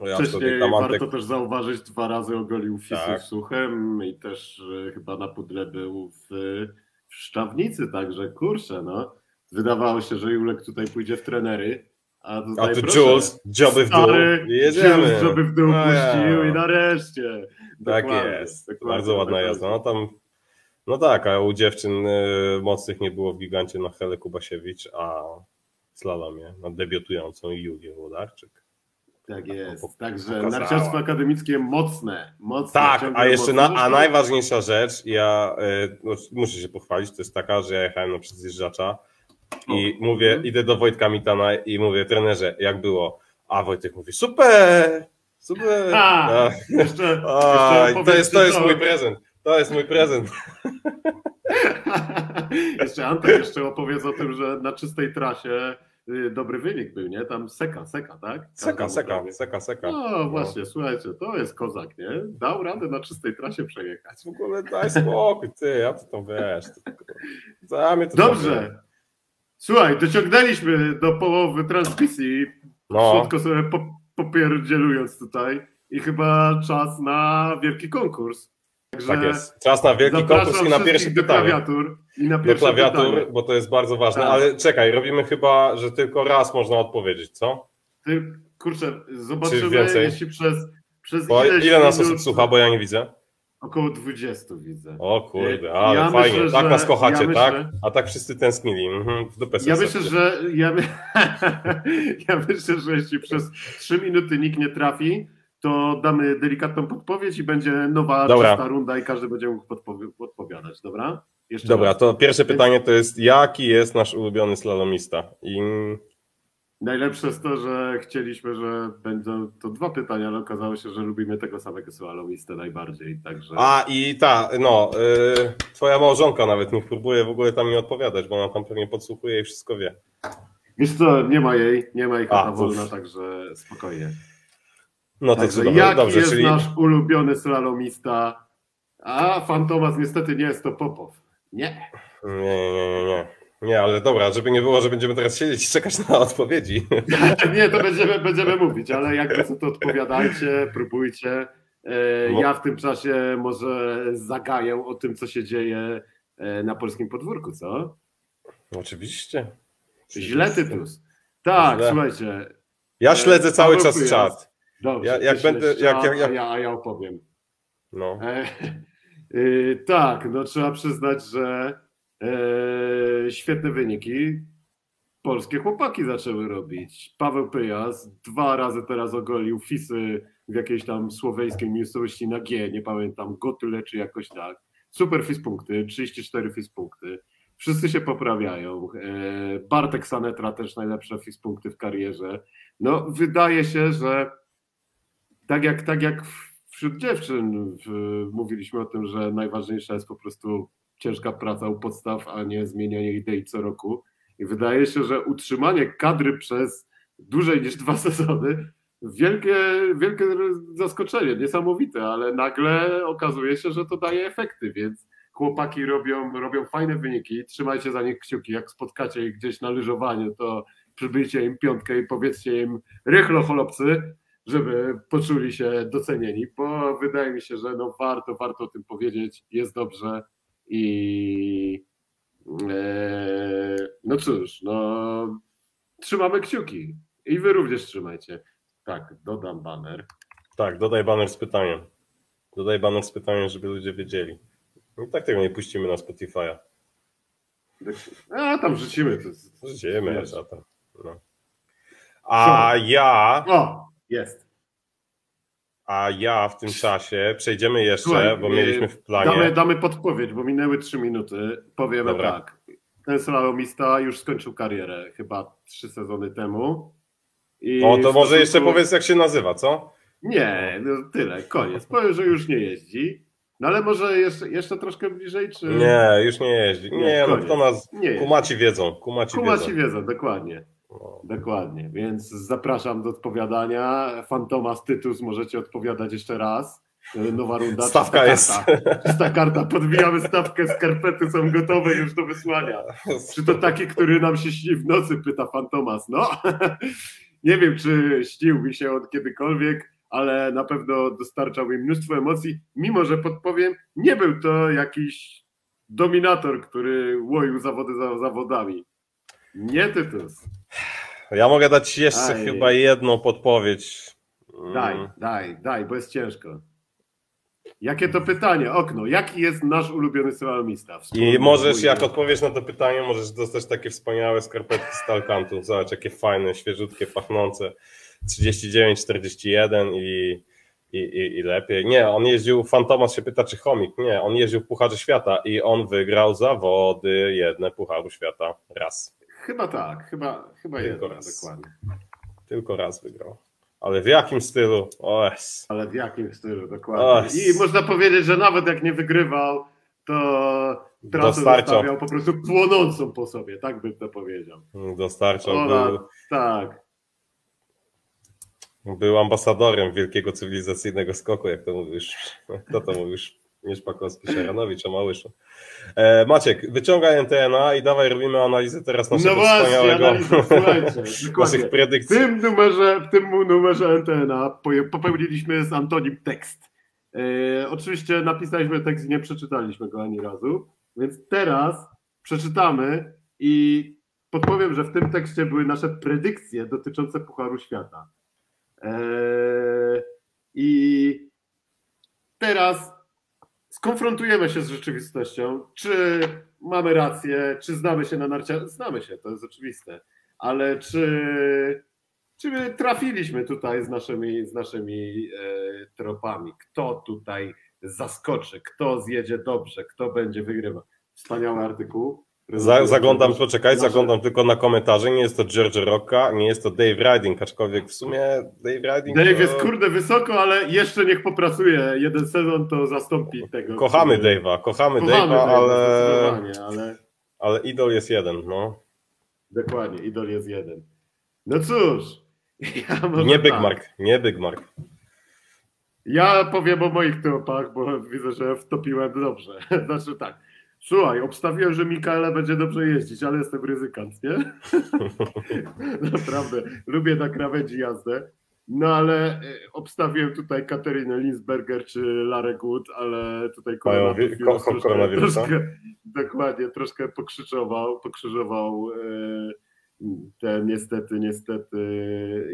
Ja Wcześniej warto też zauważyć, dwa razy ogolił Fisy tak. suchem i też e, chyba na pudle był w, w Szczawnicy, także kurczę, no. Wydawało się, że Julek tutaj pójdzie w trenery, a tutaj a tu proszę, Jules, dzioby w dół i jedziemy. Jules dzioby w dół no puścił ja. i nareszcie. Tak jest, bardzo ładna jazda. No tam no tak, a u dziewczyn y, mocnych nie było w gigancie na Hele Kubasiewicz, a w slalomie na debiutującą Julię Włodarczyk. Tak jest. Także narciarstwo akademickie mocne, mocne. Tak, a jeszcze na, a najważniejsza rzecz, ja y, no, muszę się pochwalić, to jest taka, że ja jechałem na przedzjeżdżacza I o. mówię, idę do Wojtka Mitana i mówię, trenerze, jak było? A Wojtek mówi, super, super. A, jeszcze, A, jeszcze to jest, to jest mój prezent. To jest mój prezent. jeszcze Antek jeszcze opowiedz o tym, że na czystej trasie y, dobry wynik był, nie? Tam seka, seka, tak? Seka, seka, seka, seka. No, no właśnie, słuchajcie, to jest kozak, nie? Dał radę na czystej trasie przejechać. W ogóle daj spokój, ty, ja to tam wiesz. To, to Dobrze. Słuchaj, dociągnęliśmy do połowy transmisji, no. słodko sobie popierdzielując tutaj i chyba czas na wielki konkurs. Także tak jest. Czas na wielki konkurs i na pierwsze pytanie. Klawiatur i na pierwsze do klawiatur, pytanie. bo to jest bardzo ważne. Tak. Ale czekaj, robimy chyba, że tylko raz można odpowiedzieć, co? Ty, kurczę, zobaczymy, jeśli przez, przez bo ile nas osób słucha, bo ja nie widzę. Około 20 widzę. O kurde, ale ja fajnie. Myślę, tak nas kochacie, ja myślę, tak? A tak wszyscy tęsknili. Mhm, w dupę ja myślę, że ja, ja myślę, że jeśli przez 3 minuty nikt nie trafi, to damy delikatną podpowiedź i będzie nowa dobra. czysta runda i każdy będzie mógł podpowiadać, dobra? Jeszcze dobra, raz. to pierwsze pytanie to jest, jaki jest nasz ulubiony slalomista? I... Najlepsze jest to, że chcieliśmy, że będą to dwa pytania, ale okazało się, że lubimy tego samego slalomistę najbardziej, także... A i ta, no, yy, twoja małżonka nawet nie próbuje w ogóle tam mi odpowiadać, bo ona tam pewnie podsłuchuje i wszystko wie. Wiesz co, nie ma jej, nie ma jej kota wolna, także spokojnie. No to Także jaki dobrze, jest czyli... nasz ulubiony slalomista? A Fantomas niestety nie jest to Popow. Nie. Nie, nie, nie, nie. Nie, ale dobra, żeby nie było, że będziemy teraz siedzieć i czekać na odpowiedzi. nie, to będziemy, będziemy mówić, ale jak to, to odpowiadajcie, próbujcie. E, ja w tym czasie może zagaję o tym, co się dzieje e, na polskim podwórku, co? Oczywiście. Źle tytus. Tak, Źle. słuchajcie. Ja śledzę cały czas czat. Dobrze, ja, jak będę, jak, jak, jak... A, ja, a ja opowiem. No. E, e, tak, no trzeba przyznać, że e, świetne wyniki polskie chłopaki zaczęły robić. Paweł Pyjas dwa razy teraz ogolił Fisy w jakiejś tam słoweńskiej miejscowości na G, nie pamiętam, Gotyle czy jakoś tak. Super FIS punkty, 34 FIS punkty. Wszyscy się poprawiają. E, Bartek Sanetra też najlepsze FIS punkty w karierze. No, wydaje się, że tak jak, tak jak wśród dziewczyn mówiliśmy o tym, że najważniejsza jest po prostu ciężka praca u podstaw, a nie zmienianie idei co roku. I wydaje się, że utrzymanie kadry przez dłużej niż dwa sezony wielkie, wielkie zaskoczenie, niesamowite, ale nagle okazuje się, że to daje efekty, więc chłopaki robią, robią fajne wyniki, trzymajcie za nich kciuki, jak spotkacie ich gdzieś na lyżowaniu, to przybijcie im piątkę i powiedzcie im rychlo chłopcy, żeby poczuli się docenieni, bo wydaje mi się, że no warto, warto o tym powiedzieć, jest dobrze i e, no cóż, no trzymamy kciuki i wy również trzymajcie. Tak, dodam banner. Tak, dodaj banner z pytaniem. Dodaj banner z pytaniem, żeby ludzie wiedzieli. No tak tego nie puścimy na Spotify'a. A tam rzucimy. To Rzucimy, a tam. No. A ja. O, jest. A ja w tym czasie przejdziemy jeszcze, Słuchaj, bo mieliśmy w planie. Damy, damy podpowiedź, bo minęły trzy minuty. Powiemy Dobra. tak. Ten slalomista już skończył karierę chyba trzy sezony temu. I o, to może jeszcze powiedz, jak się nazywa, co? Nie, no tyle, koniec. Powiem, że już nie jeździ. No ale może jeszcze, jeszcze troszkę bliżej, czy... Nie, już nie jeździ. Nie, nie no to nas... Nie kumaci wiedzą. Kumaci, kumaci wiedzą. wiedzą, dokładnie. Dokładnie, więc zapraszam do odpowiadania. Fantomas Tytus możecie odpowiadać jeszcze raz. Nowa runda. Stawka jest. Karta. Czysta karta, podbijamy stawkę, skarpety są gotowe już do wysłania. Czy to taki, który nam się śni w nocy, pyta Fantomas. No, nie wiem, czy śnił mi się on kiedykolwiek, ale na pewno dostarczał mi mnóstwo emocji, mimo że podpowiem, nie był to jakiś dominator, który łoił zawody za zawodami. Nie Tytus. Ja mogę dać jeszcze daj. chyba jedną podpowiedź. Daj, mm. daj, daj, bo jest ciężko. Jakie to pytanie? Okno. Jaki jest nasz ulubiony slalomista? I możesz, jak odpowiesz na to pytanie, możesz dostać takie wspaniałe skarpetki z Talkantu. Zobacz, jakie fajne, świeżutkie, pachnące. 39, 41 i, i, i, i lepiej. Nie, on jeździł, Fantomas się pyta, czy chomik. Nie, on jeździł w Pucharze Świata i on wygrał zawody jedne Pucharu Świata raz. Chyba tak, chyba, chyba Tylko raz. dokładnie. Tylko raz wygrał. Ale w jakim stylu? OS. Ale w jakim stylu, dokładnie. OS. I można powiedzieć, że nawet jak nie wygrywał, to trasę zostawiał po prostu płonącą po sobie, tak bym to powiedział. Dostarczał. Ona, był... Tak. Był ambasadorem wielkiego cywilizacyjnego skoku, jak to mówisz. Kto to mówisz? Nie Szpakowski, Szaranowicz, a Małysza. E, Maciek, wyciągaj NTNA i dawaj robimy analizę teraz naszego no właśnie, wspaniałego analizę, naszych predykcji. W tym numerze, w tym numerze NTNA popełniliśmy z Antonim tekst. E, oczywiście napisaliśmy tekst i nie przeczytaliśmy go ani razu, więc teraz przeczytamy i podpowiem, że w tym tekście były nasze predykcje dotyczące Pucharu Świata. E, I teraz skonfrontujemy się z rzeczywistością, czy mamy rację, czy znamy się na narciarstwie. Znamy się, to jest oczywiste, ale czy, czy my trafiliśmy tutaj z naszymi, z naszymi e, tropami? Kto tutaj zaskoczy, kto zjedzie dobrze, kto będzie wygrywał? Wspaniały artykuł. Za, zaglądam, poczekaj, zaglądam tylko na komentarze. Nie jest to George Rocka, nie jest to Dave Riding, aczkolwiek w sumie Dave Riding. Dave to... jest kurde wysoko, ale jeszcze niech popracuje. Jeden sezon to zastąpi tego. Kochamy który... Dave'a, kochamy, kochamy Dave'a, ale... ale. Ale idol jest jeden, no. Dokładnie, idol jest jeden. No cóż. Ja nie Big tak. Mark, nie Big Mark. Ja powiem o moich tropach, bo widzę, że wtopiłem dobrze. Znaczy tak. Słuchaj, obstawiłem, że Mikaela będzie dobrze jeździć, ale jestem ryzykant, nie? Naprawdę, lubię na krawędzi jazdę. No ale e, obstawiłem tutaj Katerinę Linsberger czy Larę Good, ale tutaj koronawirus, ko troszkę, dokładnie, troszkę pokrzyżował, pokrzyżował e, te niestety, niestety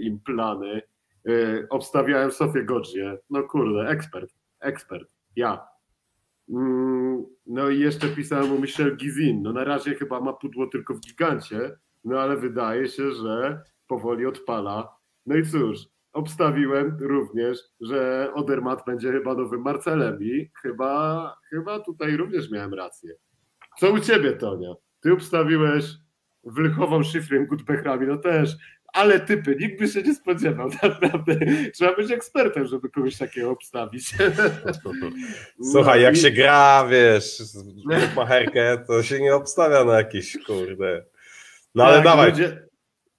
im plany. E, obstawiałem Sofię Godzie. No kurde, ekspert, ekspert, ja. Mm, no i jeszcze pisałem o Michel Gizin. No na razie chyba ma pudło tylko w gigancie, no ale wydaje się, że powoli odpala. No i cóż, obstawiłem również, że Odermat będzie chyba nowym Marcelem i chyba, chyba tutaj również miałem rację. Co u ciebie, Tonia? Ty obstawiłeś Wlychową szyfrem Gutbechrami, no też ale typy, nikt by się nie spodziewał, naprawdę. Trzeba być ekspertem, żeby kogoś takiego obstawić. Słuchaj, no jak się gra, wiesz, macherkę, to się nie obstawia na jakieś, kurde. No ale tak, dawaj. Ludzie,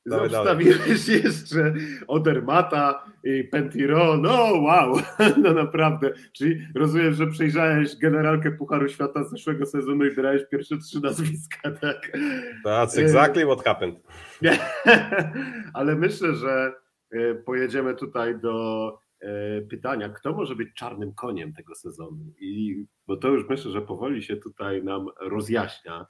Zostawiłeś jeszcze Odermata i Pentiro. No wow, no naprawdę. Czyli rozumiem, że przejrzałeś generalkę Pucharu Świata z zeszłego sezonu i brałeś pierwsze trzy nazwiska, tak? That's exactly what happened. Ale myślę, że e, pojedziemy tutaj do e, pytania, kto może być czarnym koniem tego sezonu? I bo to już myślę, że powoli się tutaj nam rozjaśnia.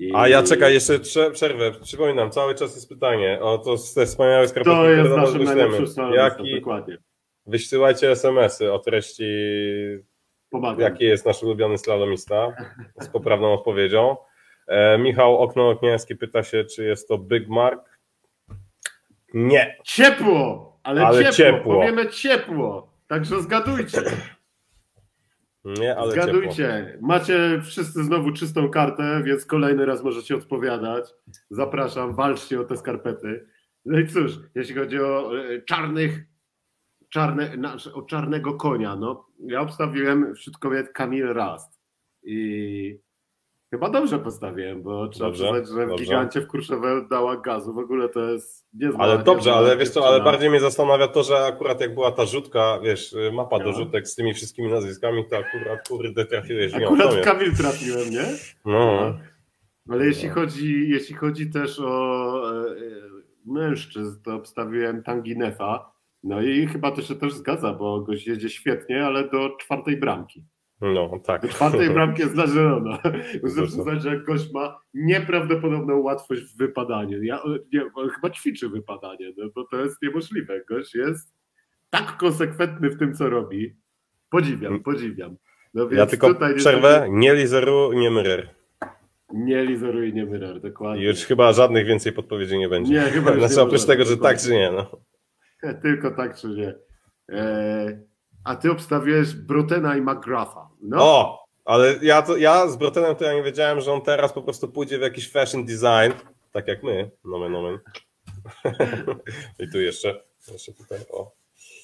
I... A ja czekaj, jeszcze przerwę. Przypominam, cały czas jest pytanie o to te wspaniałe skarpetki, To jest naszym najlepszym Jaki... dokładnie. Wyśsyłajcie SMS-y o treści Pomagam. jaki jest nasz ulubiony slalomista z poprawną odpowiedzią. E, Michał Okno Okniański pyta się, czy jest to Big Mark. Nie. Ciepło, ale, ale ciepło. ciepło. Powiemy ciepło. Także zgadujcie. Nie, ale Zgadujcie, ciepło. macie wszyscy znowu czystą kartę, więc kolejny raz możecie odpowiadać. Zapraszam, walczcie o te skarpety. No i cóż, jeśli chodzi o e, czarnych, czarne, o czarnego konia, no ja obstawiłem wśród kobiet Kamil Rast. I Chyba dobrze postawiłem, bo trzeba dobrze, przyznać, że w gigancie w Kruszewel dała gazu. W ogóle to jest niezła. Ale dobrze, ale wiesz co, ale bardziej mnie zastanawia to, że akurat jak była ta rzutka, wiesz, mapa do rzutek z tymi wszystkimi nazwiskami, to akurat kurde trafiłeś. Akurat w Kamil trafiłem, nie? No. Ale jeśli chodzi, jeśli chodzi też o e, mężczyzn, to obstawiłem Tanginefa. No i chyba to się też zgadza, bo gość jedzie świetnie, ale do czwartej bramki. No, tak. Czwartej bramki jest dla Żerona. Muszę przyznać, że gość ma nieprawdopodobną łatwość w wypadaniu. Ja, nie, chyba ćwiczy wypadanie, no, bo to jest niemożliwe. Gość jest tak konsekwentny w tym, co robi. Podziwiam, mm. podziwiam. No ja tylko przerwę, nie lizeru, nie myrer. Nie lizeru i nie myrer, dokładnie. I już chyba żadnych więcej podpowiedzi nie będzie. Nie, chyba Znaczy nie oprócz tego, że tak czy nie. No. Tylko tak czy nie. Eee, a ty obstawiłeś Brotena i McGraffa. No. O, ale ja, to, ja z Brotenem to ja nie wiedziałem, że on teraz po prostu pójdzie w jakiś fashion design tak jak my, nomen nomen. I tu jeszcze, jeszcze tutaj, o.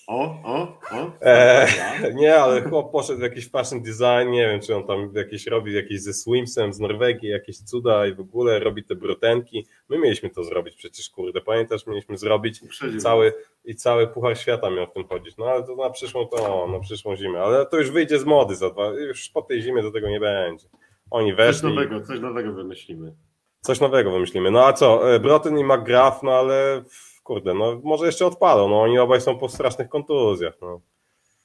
O, o, o. E, nie, ale chłop poszedł w jakiś fashion design, nie wiem, czy on tam jakieś robi jakieś ze swimsem z Norwegii, jakieś cuda i w ogóle robi te brotenki. My mieliśmy to zrobić przecież, kurde, pamiętasz, mieliśmy zrobić cały i cały puchar świata miał w tym chodzić. No ale to na przyszłą to, na przyszłą zimę, ale to już wyjdzie z mody za dwa, już po tej zimie do tego nie będzie. Oni weszli. Coś nowego, coś nowego wymyślimy. Coś nowego wymyślimy. No a co, e, Broten i McGrath, no ale kurde, no może jeszcze odpalą, no oni obaj są po strasznych kontuzjach, no.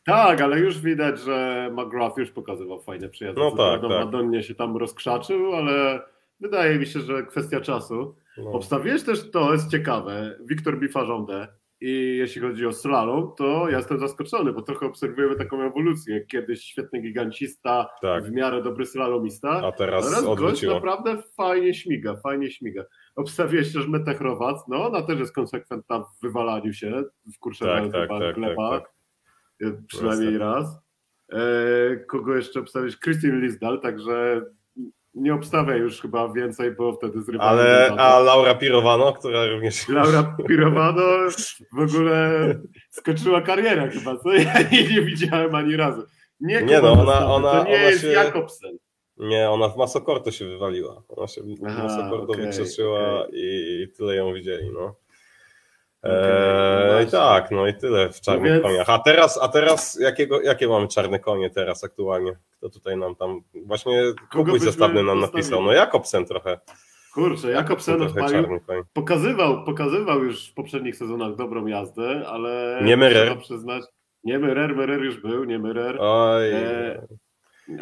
Tak, ale już widać, że McGrath już pokazywał fajne przyjazdy. No tak, tak. Madonnie się tam rozkrzaczył, ale wydaje mi się, że kwestia czasu. No. Obstawiłeś też, to jest ciekawe, Wiktor Bifarządę i jeśli chodzi o slalom, to ja jestem zaskoczony, bo trochę obserwujemy taką ewolucję. Kiedyś świetny gigancista, tak. w miarę dobry slalomista, a teraz, teraz gość naprawdę fajnie śmiga, fajnie śmiga. Obstawiłeś też Metę Chrowac, no ona też jest konsekwentna w wywalaniu się, w kurczę tak, tak, tak, tak, tak. przynajmniej raz. E, kogo jeszcze obstawić? Christine Lisdal, także nie obstawia już chyba więcej, bo wtedy zrywa. Ale a Laura Pirowano, która również. Laura Pirowano w ogóle skończyła karierę chyba, co ja nie, nie widziałem ani razu. Nie, nie no, ona, ona, to nie ona jest się... Jakobsen. Nie, ona w Masokorto się wywaliła. Ona się w Masokorto okay, okay. i tyle ją widzieli, no. Eee, tak, no i tyle w czarnych Więc... koniach. A teraz, a teraz jakiego, jakie mamy czarne konie teraz aktualnie? Kto tutaj nam tam, właśnie kupuj zestawny nam napisał, no Jakobsen trochę. Kurczę, Jakobsen odpalił, pokazywał, pokazywał już w poprzednich sezonach dobrą jazdę, ale nie Myrer. przyznać, nie Myrer, Myrer już był, nie Myrer. Oj. E,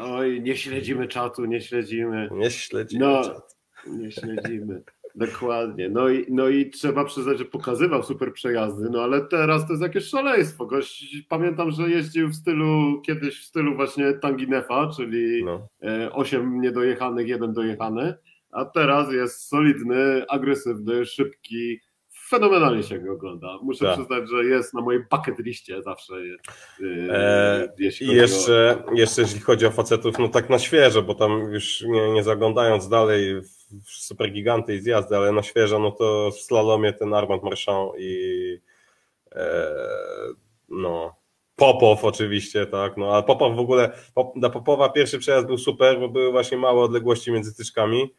oj, nie śledzimy czatu, nie śledzimy. Nie śledzimy no, czatu. Nie śledzimy. Dokładnie. No i, no i trzeba przyznać, że pokazywał super przejazdy, no ale teraz to jest jakieś szaleństwo. Gość, pamiętam, że jeździł w stylu, kiedyś w stylu właśnie Tanginefa, czyli no. 8 e, niedojechanych, jeden dojechany, a teraz jest solidny, agresywny, szybki, fenomenalnie się go ogląda. Muszę tak. przyznać, że jest na mojej bucket liście zawsze. Yy, I jeszcze, o... jeszcze jeśli chodzi o facetów, no tak na świeżo, bo tam już nie, nie zaglądając dalej w super giganty i zjazdy, ale na świeżo, no to w slalomie ten Armand Marchand i e, no Popow oczywiście, tak, no ale Popow w ogóle, dla Popowa pierwszy przejazd był super, bo były właśnie małe odległości między tyczkami,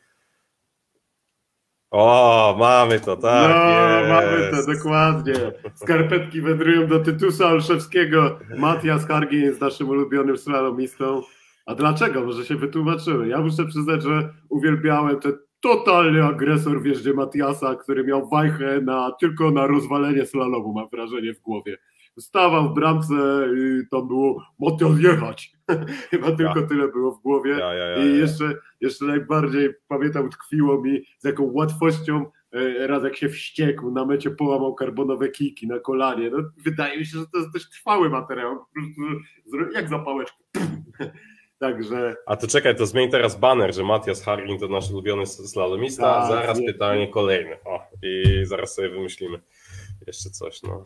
o, mamy to, tak. No, mamy to, dokładnie. Skarpetki wędrują do Tytusa Olszewskiego. Matias Hargin jest naszym ulubionym slalomistą. A dlaczego? Może się wytłumaczyły. Ja muszę przyznać, że uwielbiałem ten totalny agresor w jeździe Matiasa, który miał wajchę na, tylko na rozwalenie slalomu, mam wrażenie, w głowie. Stawał w bramce i tam było Matias jechać. Chyba tylko tyle było w głowie. Ja, ja, I jeszcze, jeszcze najbardziej pamiętam, tkwiło mi z jaką łatwością e, raz jak się wściekł, na mecie połamał karbonowe kiki na kolanie. No, wydaje mi się, że to jest dość trwały materiał. Jak zapałeczkę. Także... A to czekaj, to zmień teraz banner, że Matias Hargin to nasz ulubiony slalomista, a tak, zaraz nie, pytanie nie. kolejne. O, i zaraz sobie wymyślimy jeszcze coś. No.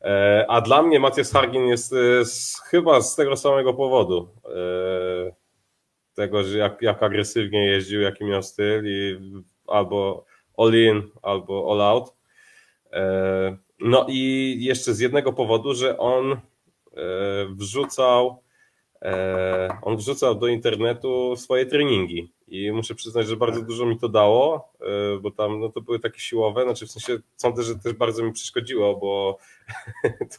E, a dla mnie Matias Hargin jest, jest chyba z tego samego powodu. E, tego, że jak, jak agresywnie jeździł, jaki miał styl i albo all in, albo all out. E, no i jeszcze z jednego powodu, że on wrzucał on wrzucał do internetu swoje treningi i muszę przyznać, że bardzo dużo mi to dało, e, bo tam no, to były takie siłowe, znaczy w sensie sądzę, że też bardzo mi przeszkodziło, bo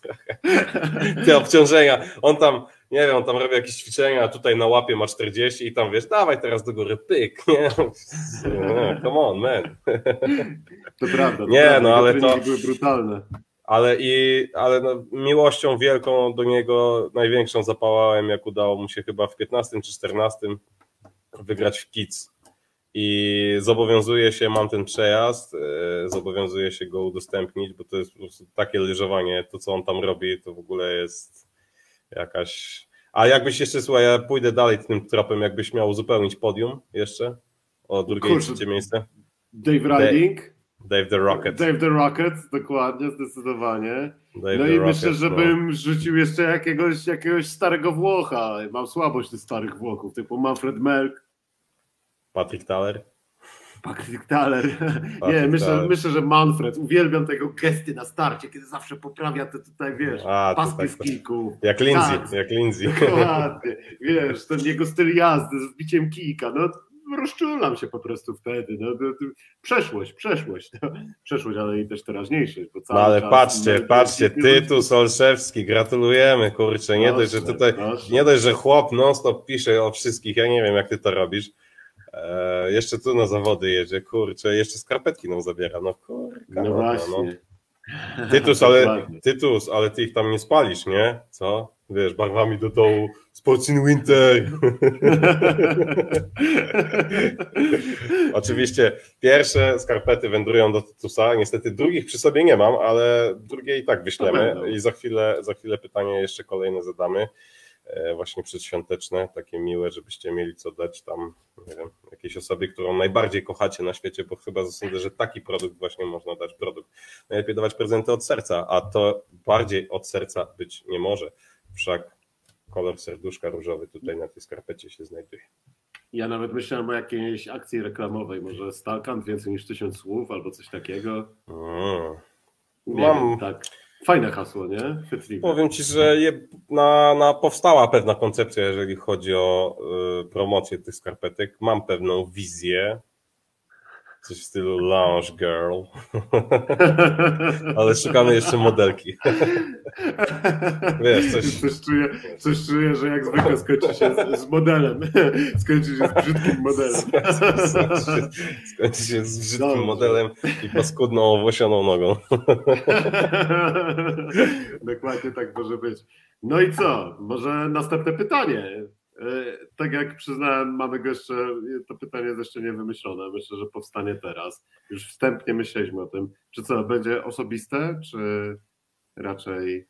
te obciążenia, on tam, nie wiem, on tam robi jakieś ćwiczenia, tutaj na łapie ma 40 i tam wiesz, dawaj teraz do góry, pyk, nie, no, come on, man. To prawda, to nie, prawda. no ale to były brutalne. Ale, i, ale no, miłością wielką do niego, największą zapałałem, jak udało mu się chyba w 15 czy 14 wygrać w Kids. I zobowiązuję się, mam ten przejazd, e, zobowiązuję się go udostępnić, bo to jest po prostu takie leżowanie, to co on tam robi, to w ogóle jest jakaś... A jakbyś jeszcze, słuchaj, ja pójdę dalej tym tropem, jakbyś miał uzupełnić podium jeszcze o drugie i trzecie miejsce. Dave Riding. Dave the Rocket. Dave the Rocket, dokładnie, zdecydowanie. Dave no i Rocket, myślę, że no. rzucił jeszcze jakiegoś, jakiegoś starego Włocha. Mam słabość tych starych Włochów, typu Manfred Melk. Patrick Thaler. Patryk Thaler. Nie, myślę, myślę, że Manfred. Uwielbiam tego gesty na starcie, kiedy zawsze poprawia te tutaj, wiesz, A, paski z kijków. Jak Lindsay, tak, jak Lindsay. Dokładnie. Wiesz, ten jego styl jazdy z wbiciem kijka. No, rozczulam się po prostu wtedy. No, no, przeszłość, przeszłość. No. Przeszłość, ale i też teraźniejszość. Bo cały no ale czas, patrzcie, no, patrzcie, Tytus Olszewski, gratulujemy, kurczę. Nie dość, że tutaj, nie dość, że chłop non stop pisze o wszystkich, ja nie wiem jak ty to robisz. E, jeszcze tu na zawody jedzie, kurczę, jeszcze skarpetki nam zabiera, no kurka. No, no właśnie. No. Tytus, ale, Tytus, ale ty ich tam nie spalisz, nie? Co? Wiesz, barwami do dołu, Sports in Winter. Oczywiście pierwsze skarpety wędrują do Tytusa, niestety drugich przy sobie nie mam, ale drugie i tak wyślemy i za chwilę, za chwilę pytanie jeszcze kolejne zadamy. E, właśnie przedświąteczne, takie miłe, żebyście mieli co dać tam, nie wiem, jakiejś osobie, którą najbardziej kochacie na świecie, bo chyba sądzę, że taki produkt właśnie można dać produkt. Najlepiej dawać prezenty od serca, a to bardziej od serca być nie może. Wszak kolor serduszka różowy tutaj na tej skarpecie się znajduje. Ja nawet myślałem o jakiejś akcji reklamowej, może Stalkant więcej niż tysiąc słów albo coś takiego. Mam... Wiem, tak. Fajne hasło, nie? Chwytliwe. Powiem Ci, że je, na, na powstała pewna koncepcja, jeżeli chodzi o y, promocję tych skarpetek. Mam pewną wizję, Coś w stylu Lounge Girl. Ale szukamy jeszcze modelki. Wiesz, coś... Coś, czuję, coś czuję, że jak zwykle skończy się z, z modelem. Skończy się z brzydkim modelem. Skończy się z brzydkim Dobrze. modelem i paskudną owłosioną nogą. Dokładnie tak może być. No i co? Może następne pytanie. E, tak jak przyznałem, mamy go jeszcze, to pytanie jest jeszcze nie wymyślone. Myślę, że powstanie teraz. Już wstępnie myśleliśmy o tym. Czy co, będzie osobiste, czy raczej.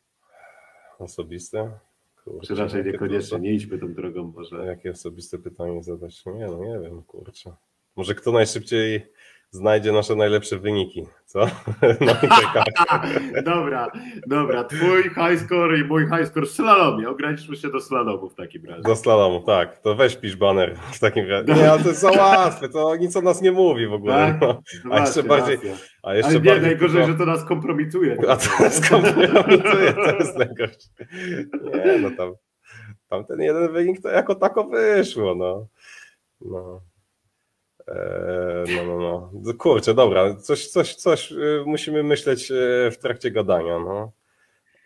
Osobiste? Kurczę, czy raczej niekoniecznie, nie idźmy tą drogą może. Jakie osobiste pytanie zadać? Nie, no nie wiem, kurczę. Może kto najszybciej znajdzie nasze najlepsze wyniki, co? dobra, dobra. Twój high score i mój high score w slalomie. Ograniczmy się do slalomu w takim razie. Do slalomu, tak. To weź pisz banner w takim razie. Nie, ale to jest za łatwe, to nic o nas nie mówi w ogóle. Tak? No. A jeszcze bardziej... A jeszcze ale nie, bardziej najgorzej, że to nas kompromituje. A to nas kompromituje, to jest najgorsze. Nie, no tam, tam ten jeden wynik to jako tako wyszło, no. No. Eee, no, no, no. Kurczę, dobra, coś, coś, coś y, musimy myśleć y, w trakcie gadania, no.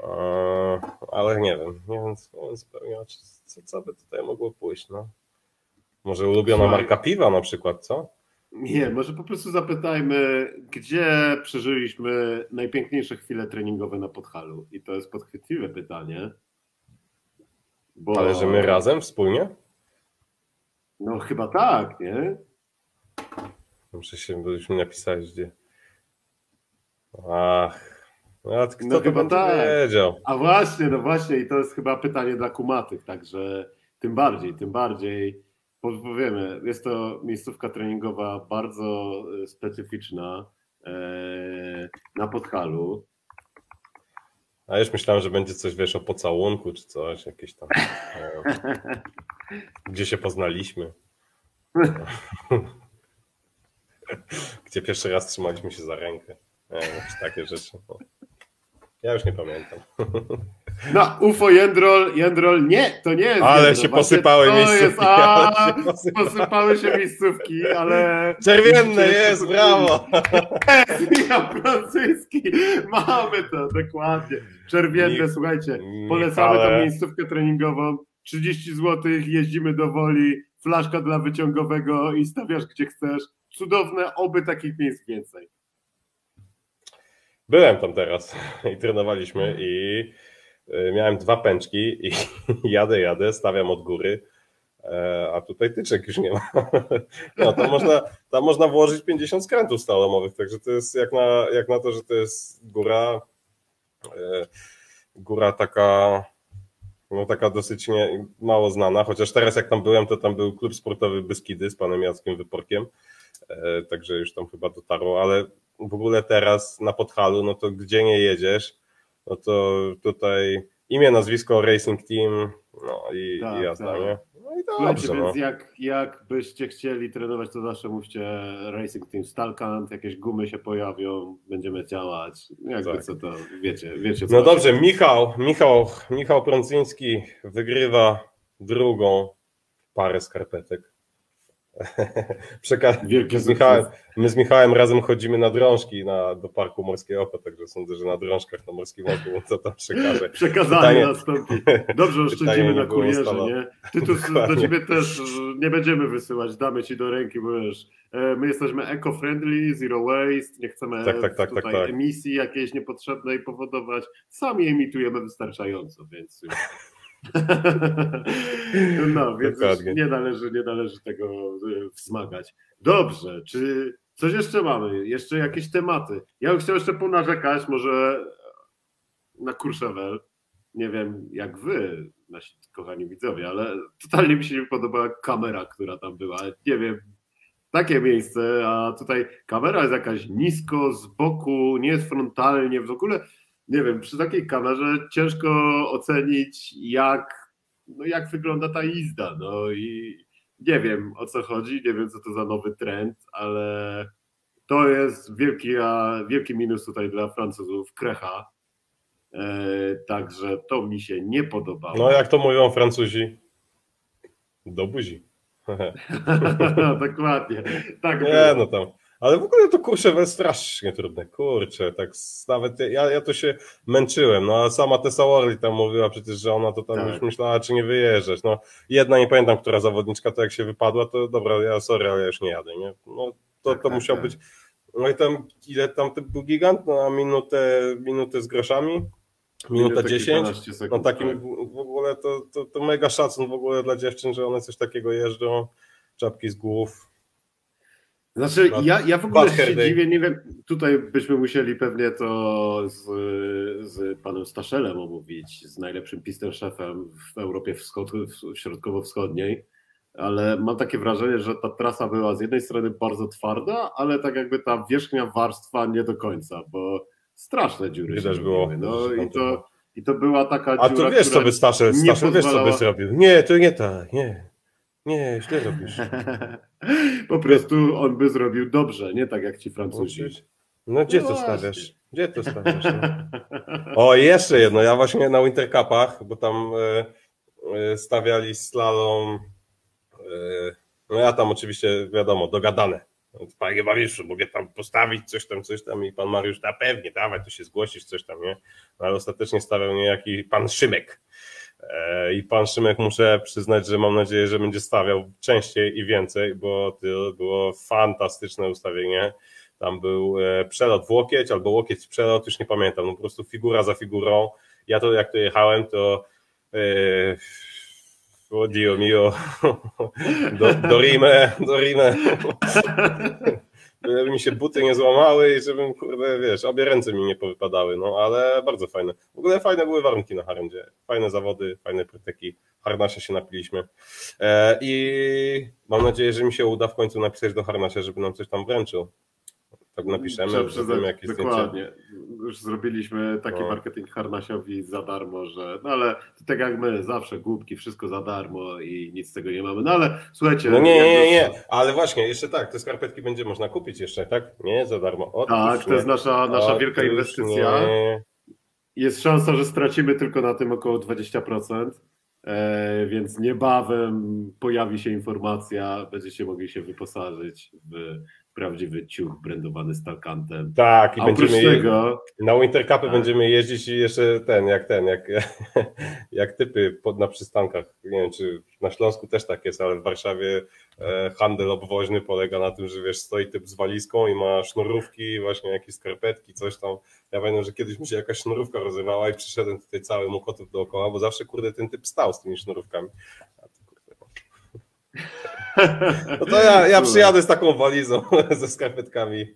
Eee, ale nie wiem, nie wiem, zupełnie, co, co by tutaj mogło pójść, no. Może ulubiona marka piwa na przykład, co? Nie, może po prostu zapytajmy, gdzie przeżyliśmy najpiękniejsze chwile treningowe na Podhalu? I to jest podchwytliwe pytanie. Bo... Ale że my razem, wspólnie? No chyba tak, nie? Muszę się, byśmy napisać gdzie. Ach, no, kto no chyba tak. wiedział? A właśnie, no właśnie i to jest chyba pytanie dla kumatych, także tym bardziej, tym bardziej powiemy, jest to miejscówka treningowa bardzo e, specyficzna e, na Podhalu. A już myślałem, że będzie coś, wiesz, o pocałunku czy coś, jakieś tam, e, gdzie się poznaliśmy. Gdzie pierwszy raz trzymaliśmy się za rękę. Nie, takie rzeczy. No. Ja już nie pamiętam. No, UFO Jędrol, Jędrol, nie, to nie jest. Ale Jędrol, się posypały miejscówki. Jest, a, się posypały. posypały się miejscówki, ale. Czerwienne jest, brawo! Jest, ja francuski. Mamy to, dokładnie. Czerwienne, słuchajcie, polecamy tą miejscówkę treningową. 30 zł, jeździmy do woli, flaszka dla wyciągowego i stawiasz gdzie chcesz cudowne, oby takich miejsc więcej. Byłem tam teraz i trenowaliśmy i y, miałem dwa pęczki i jadę, jadę, stawiam od góry, e, a tutaj tyczek już nie ma. No, tam, można, tam można włożyć 50 skrętów stalomowych, także to jest jak na, jak na to, że to jest góra, e, góra taka no taka dosyć nie, mało znana, chociaż teraz jak tam byłem, to tam był klub sportowy Beskidy z panem Jackiem Wyporkiem, także już tam chyba dotarło, ale w ogóle teraz na Podhalu, no to gdzie nie jedziesz, no to tutaj imię, nazwisko, Racing Team, no i, tak, i jazda, tak. nie? No i dobrze, więc no. jak, jak byście chcieli trenować, to zawsze mówcie Racing Team Stalkant, jakieś gumy się pojawią, będziemy działać. Jakby tak. co to, wiecie, wiecie co No dobrze, Michał, Michał, Michał Prąciński wygrywa drugą parę skarpetek. Przeka- Wielkie z Michałem, my z Michałem razem chodzimy na drążki na, do Parku Morskiego Oko, także sądzę, że na drążkach na Morskim Oku to tam przekaże. Przekazanie Pytanie... nastąpi. Dobrze, oszczędzimy na kurierze, nie? Tytus do ciebie też nie będziemy wysyłać, damy ci do ręki, bo wiesz, e, my jesteśmy eco-friendly, zero waste, nie chcemy tak, tak, tak, tutaj tak, emisji jakiejś niepotrzebnej powodować, sami emitujemy wystarczająco, więc no, więc nie należy, nie należy tego e, wzmagać. Dobrze, czy coś jeszcze mamy? Jeszcze jakieś tematy? Ja bym chciał jeszcze ponarzekać może na Courchevel. Nie wiem jak wy, nasi kochani widzowie, ale totalnie mi się nie podobała kamera, która tam była. Nie wiem, takie miejsce, a tutaj kamera jest jakaś nisko, z boku, nie jest frontalnie, w ogóle nie wiem, przy takiej kamerze ciężko ocenić, jak, no jak wygląda ta jizda. No i nie wiem o co chodzi, nie wiem co to za nowy trend, ale to jest wielki, wielki minus tutaj dla Francuzów, krecha. E, także to mi się nie podobało. No jak to mówią Francuzi? Do buzi. Dokładnie. Tak nie, było. no tam ale w ogóle to kurczę strasznie trudne, kurczę, tak nawet ja, ja to się męczyłem, no a sama Tessa Worley tam mówiła przecież, że ona to tam tak. już myślała, czy nie wyjeżdżać, no jedna, nie pamiętam, która zawodniczka, to jak się wypadła, to dobra, ja sorry, ale ja już nie jadę, nie, no to, tak, to tak, musiał tak. być, no i tam, ile tam był gigant, no a minutę, minutę z groszami, minuta 10, sekund, no takim tak. w ogóle to, to, to mega szacun w ogóle dla dziewczyn, że one coś takiego jeżdżą, czapki z głów, znaczy, ja, ja w ogóle się dziwię, nie wiem, tutaj byśmy musieli pewnie to z, z panem Staszelem omówić, z najlepszym pistem szefem w Europie wschod, środkowo-wschodniej, ale mam takie wrażenie, że ta trasa była z jednej strony bardzo twarda, ale tak jakby ta wierzchnia warstwa nie do końca, bo straszne dziury Widać się było. No i to, i to była taka A dziura, A to wiesz, co by Staszel, Staszel wiesz, co by zrobił. Nie, to nie tak, nie. Nie, źle robisz. po prostu on by zrobił dobrze, nie tak jak ci Francuzi. No gdzie no to stawiasz? Gdzie to stawiasz? No? O, jeszcze jedno. Ja właśnie na Winter Cupach, bo tam e, e, stawiali slalom. E, no ja tam oczywiście, wiadomo, dogadane. Panie Mariuszu, mogę tam postawić coś tam, coś tam i pan Mariusz, na pewnie, dawaj, to się zgłosisz, coś tam, nie? No, ale ostatecznie stawiał niejaki pan Szymek. E, I pan Szymek muszę przyznać, że mam nadzieję, że będzie stawiał częściej i więcej, bo to było fantastyczne ustawienie. Tam był e, przelot w łokieć albo łokieć w przelot, już nie pamiętam, no po prostu figura za figurą. Ja to jak to jechałem, to yy, oh Dio mio, do, do Rime, do Rime żeby mi się buty nie złamały i żebym, kurde, wiesz, obie ręce mi nie powypadały, no ale bardzo fajne. W ogóle fajne były warunki na Harendzie, fajne zawody, fajne pryteki, harnasia się napiliśmy. E, i mam nadzieję, że mi się uda w końcu napisać do harnasia, żeby nam coś tam wręczył tak napiszemy, zrobimy jakieś Dokładnie. Zdjęcie. Już zrobiliśmy taki no. marketing harnasiowi za darmo, że no ale to tak jak my, zawsze głupki, wszystko za darmo i nic z tego nie mamy. No ale słuchajcie. No nie, nie, nie, nie. ale właśnie, jeszcze tak, te skarpetki będzie można kupić jeszcze, tak? Nie, za darmo. Otóż tak, to jest nasza, nasza wielka inwestycja. Nie. Jest szansa, że stracimy tylko na tym około 20%. E, więc niebawem pojawi się informacja, będziecie mogli się wyposażyć w prawdziwy ciuch brandowany stalkantem. Tak, i A będziemy tego, na Wintercupy tak. będziemy jeździć i jeszcze ten, jak ten, jak, jak typy pod, na przystankach. Nie wiem, czy na Śląsku też tak jest, ale w Warszawie e, handel obwoźny polega na tym, że wiesz, stoi typ z walizką i ma sznurówki, właśnie jakieś skarpetki, coś tam. Ja pamiętam, że kiedyś mi się jakaś sznurówka rozrywała i przyszedłem tutaj cały mokotów dookoła, bo zawsze kurde ten typ stał z tymi sznurówkami. No to ja, ja przyjadę z taką walizą, ze skarpetkami.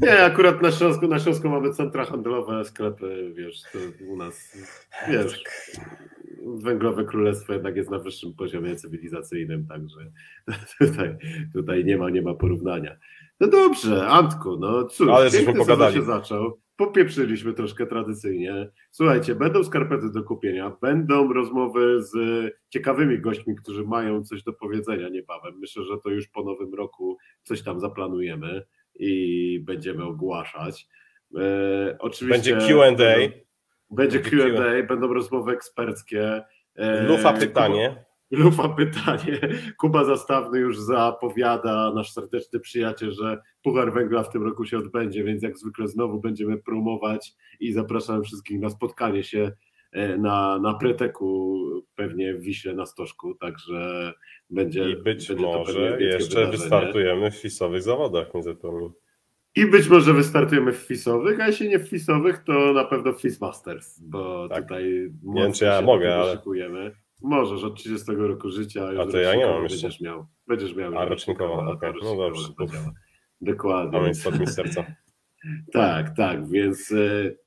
Nie, akurat na Śląsku, na Śląsku mamy centra handlowe, sklepy, wiesz, to u nas, wiesz, węglowe królestwo jednak jest na wyższym poziomie cywilizacyjnym, także tutaj, tutaj nie ma, nie ma porównania. No dobrze, Antku, no cóż, Ale żeśmy pogadali. się zaczął. Popieprzyliśmy troszkę tradycyjnie. Słuchajcie, będą skarpety do kupienia, będą rozmowy z ciekawymi gośćmi, którzy mają coś do powiedzenia niebawem. Myślę, że to już po nowym roku coś tam zaplanujemy i będziemy ogłaszać. E, oczywiście będzie Q&A. Będzie Q&A, będą rozmowy eksperckie. E, Lufa pytanie. Lufa pytanie. Kuba Zastawny już zapowiada, nasz serdeczny przyjaciel, że Puchar Węgla w tym roku się odbędzie, więc jak zwykle znowu będziemy promować i zapraszam wszystkich na spotkanie się e, na, na preteku pewnie w Wiśle na Stożku, także będzie I być będzie może jeszcze wystartujemy w fisowych zawodach, nie zapomnij. I być może wystartujemy w fisowych, a jeśli nie w fisowych, to na pewno w Fismasters, bo tak. tutaj nie wiem, czy ja mogę, ale... Możesz od 30 roku życia. A to ja nie mam jeszcze. Będziesz miał. Będziesz miał a rocznikowo, okej. Okay. No dobrze. Dokładnie. Mamy spod mi serca. tak, tak, więc e,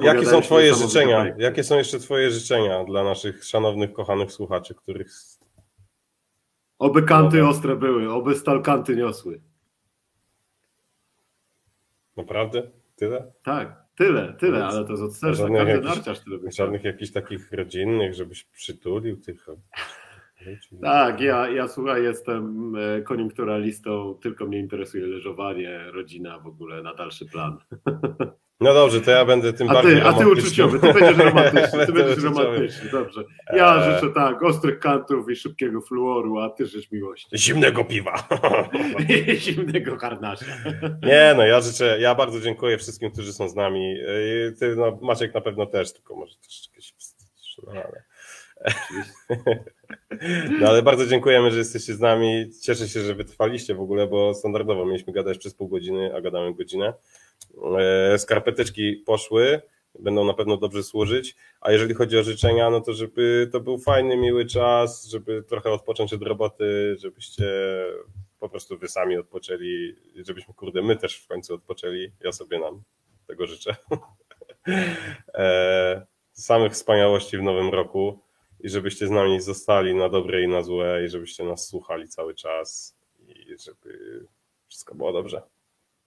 Jakie są Twoje życzenia? Jakie są jeszcze Twoje życzenia dla naszych szanownych, kochanych słuchaczy, których. Oby kanty ostre były, oby stalkanty niosły. Naprawdę? Tyle? Tak, tyle, tyle, ale to jest od serca. Każdy jakichś, narciarz tyle Żadnych jakichś takich rodzinnych, żebyś przytulił tych. Tak, ja, ja słuchaj, jestem e, koniunkturalistą, tylko mnie interesuje leżowanie, rodzina w ogóle na dalszy plan. No dobrze, to ja będę tym a bardziej ty, A ty uczuciowy, ty będziesz romantyczny, ty będziesz romantyczny, dobrze. Ja eee. życzę tak, ostrych kantów i szybkiego fluoru, a ty życz miłości. Zimnego piwa. Zimnego karnasza. Nie no, ja życzę, ja bardzo dziękuję wszystkim, którzy są z nami. Ty, no, Maciek na pewno też, tylko może troszeczkę się wstydzisz, no ale... No ale bardzo dziękujemy, że jesteście z nami. Cieszę się, że wytrwaliście w ogóle, bo standardowo mieliśmy gadać przez pół godziny, a gadamy godzinę. E, skarpeteczki poszły, będą na pewno dobrze służyć, a jeżeli chodzi o życzenia, no to żeby to był fajny, miły czas, żeby trochę odpocząć od roboty, żebyście po prostu wy sami odpoczęli, żebyśmy, kurde, my też w końcu odpoczęli, ja sobie nam tego życzę. E, samych wspaniałości w nowym roku i żebyście z nami zostali na dobre i na złe i żebyście nas słuchali cały czas i żeby wszystko było dobrze.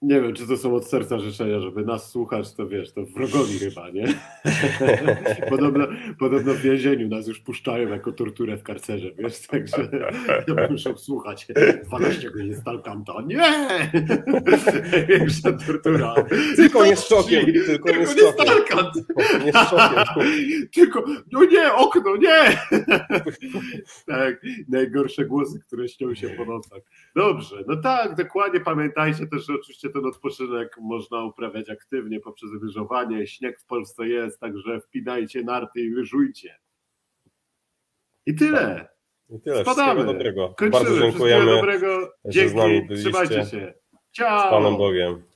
Nie wiem, czy to są od serca życzenia, żeby nas słuchać, to wiesz, to wrogowi chyba, nie? podobno, podobno w więzieniu nas już puszczają jako torturę w karcerze, wiesz, także muszą słuchać 12 godzin stalkanta. Nie! Największa tortura. Tylko nie z szokiem, tylko, nie szokiem. Nie. Tylko, no nie, okno, nie! tak, najgorsze głosy, które śnią się po nocach. Dobrze, no tak, dokładnie pamiętajcie też, że oczywiście ten odpoczynek można uprawiać aktywnie poprzez lyżowanie. Śnieg w Polsce jest, także wpinajcie narty i lyżujcie. I tyle. I tyle. Spadamy. dobrego. Kończymy. Bardzo dziękujemy. dobrego. Dzięki. Trzymajcie się. Ciao. Z Panem Bogiem.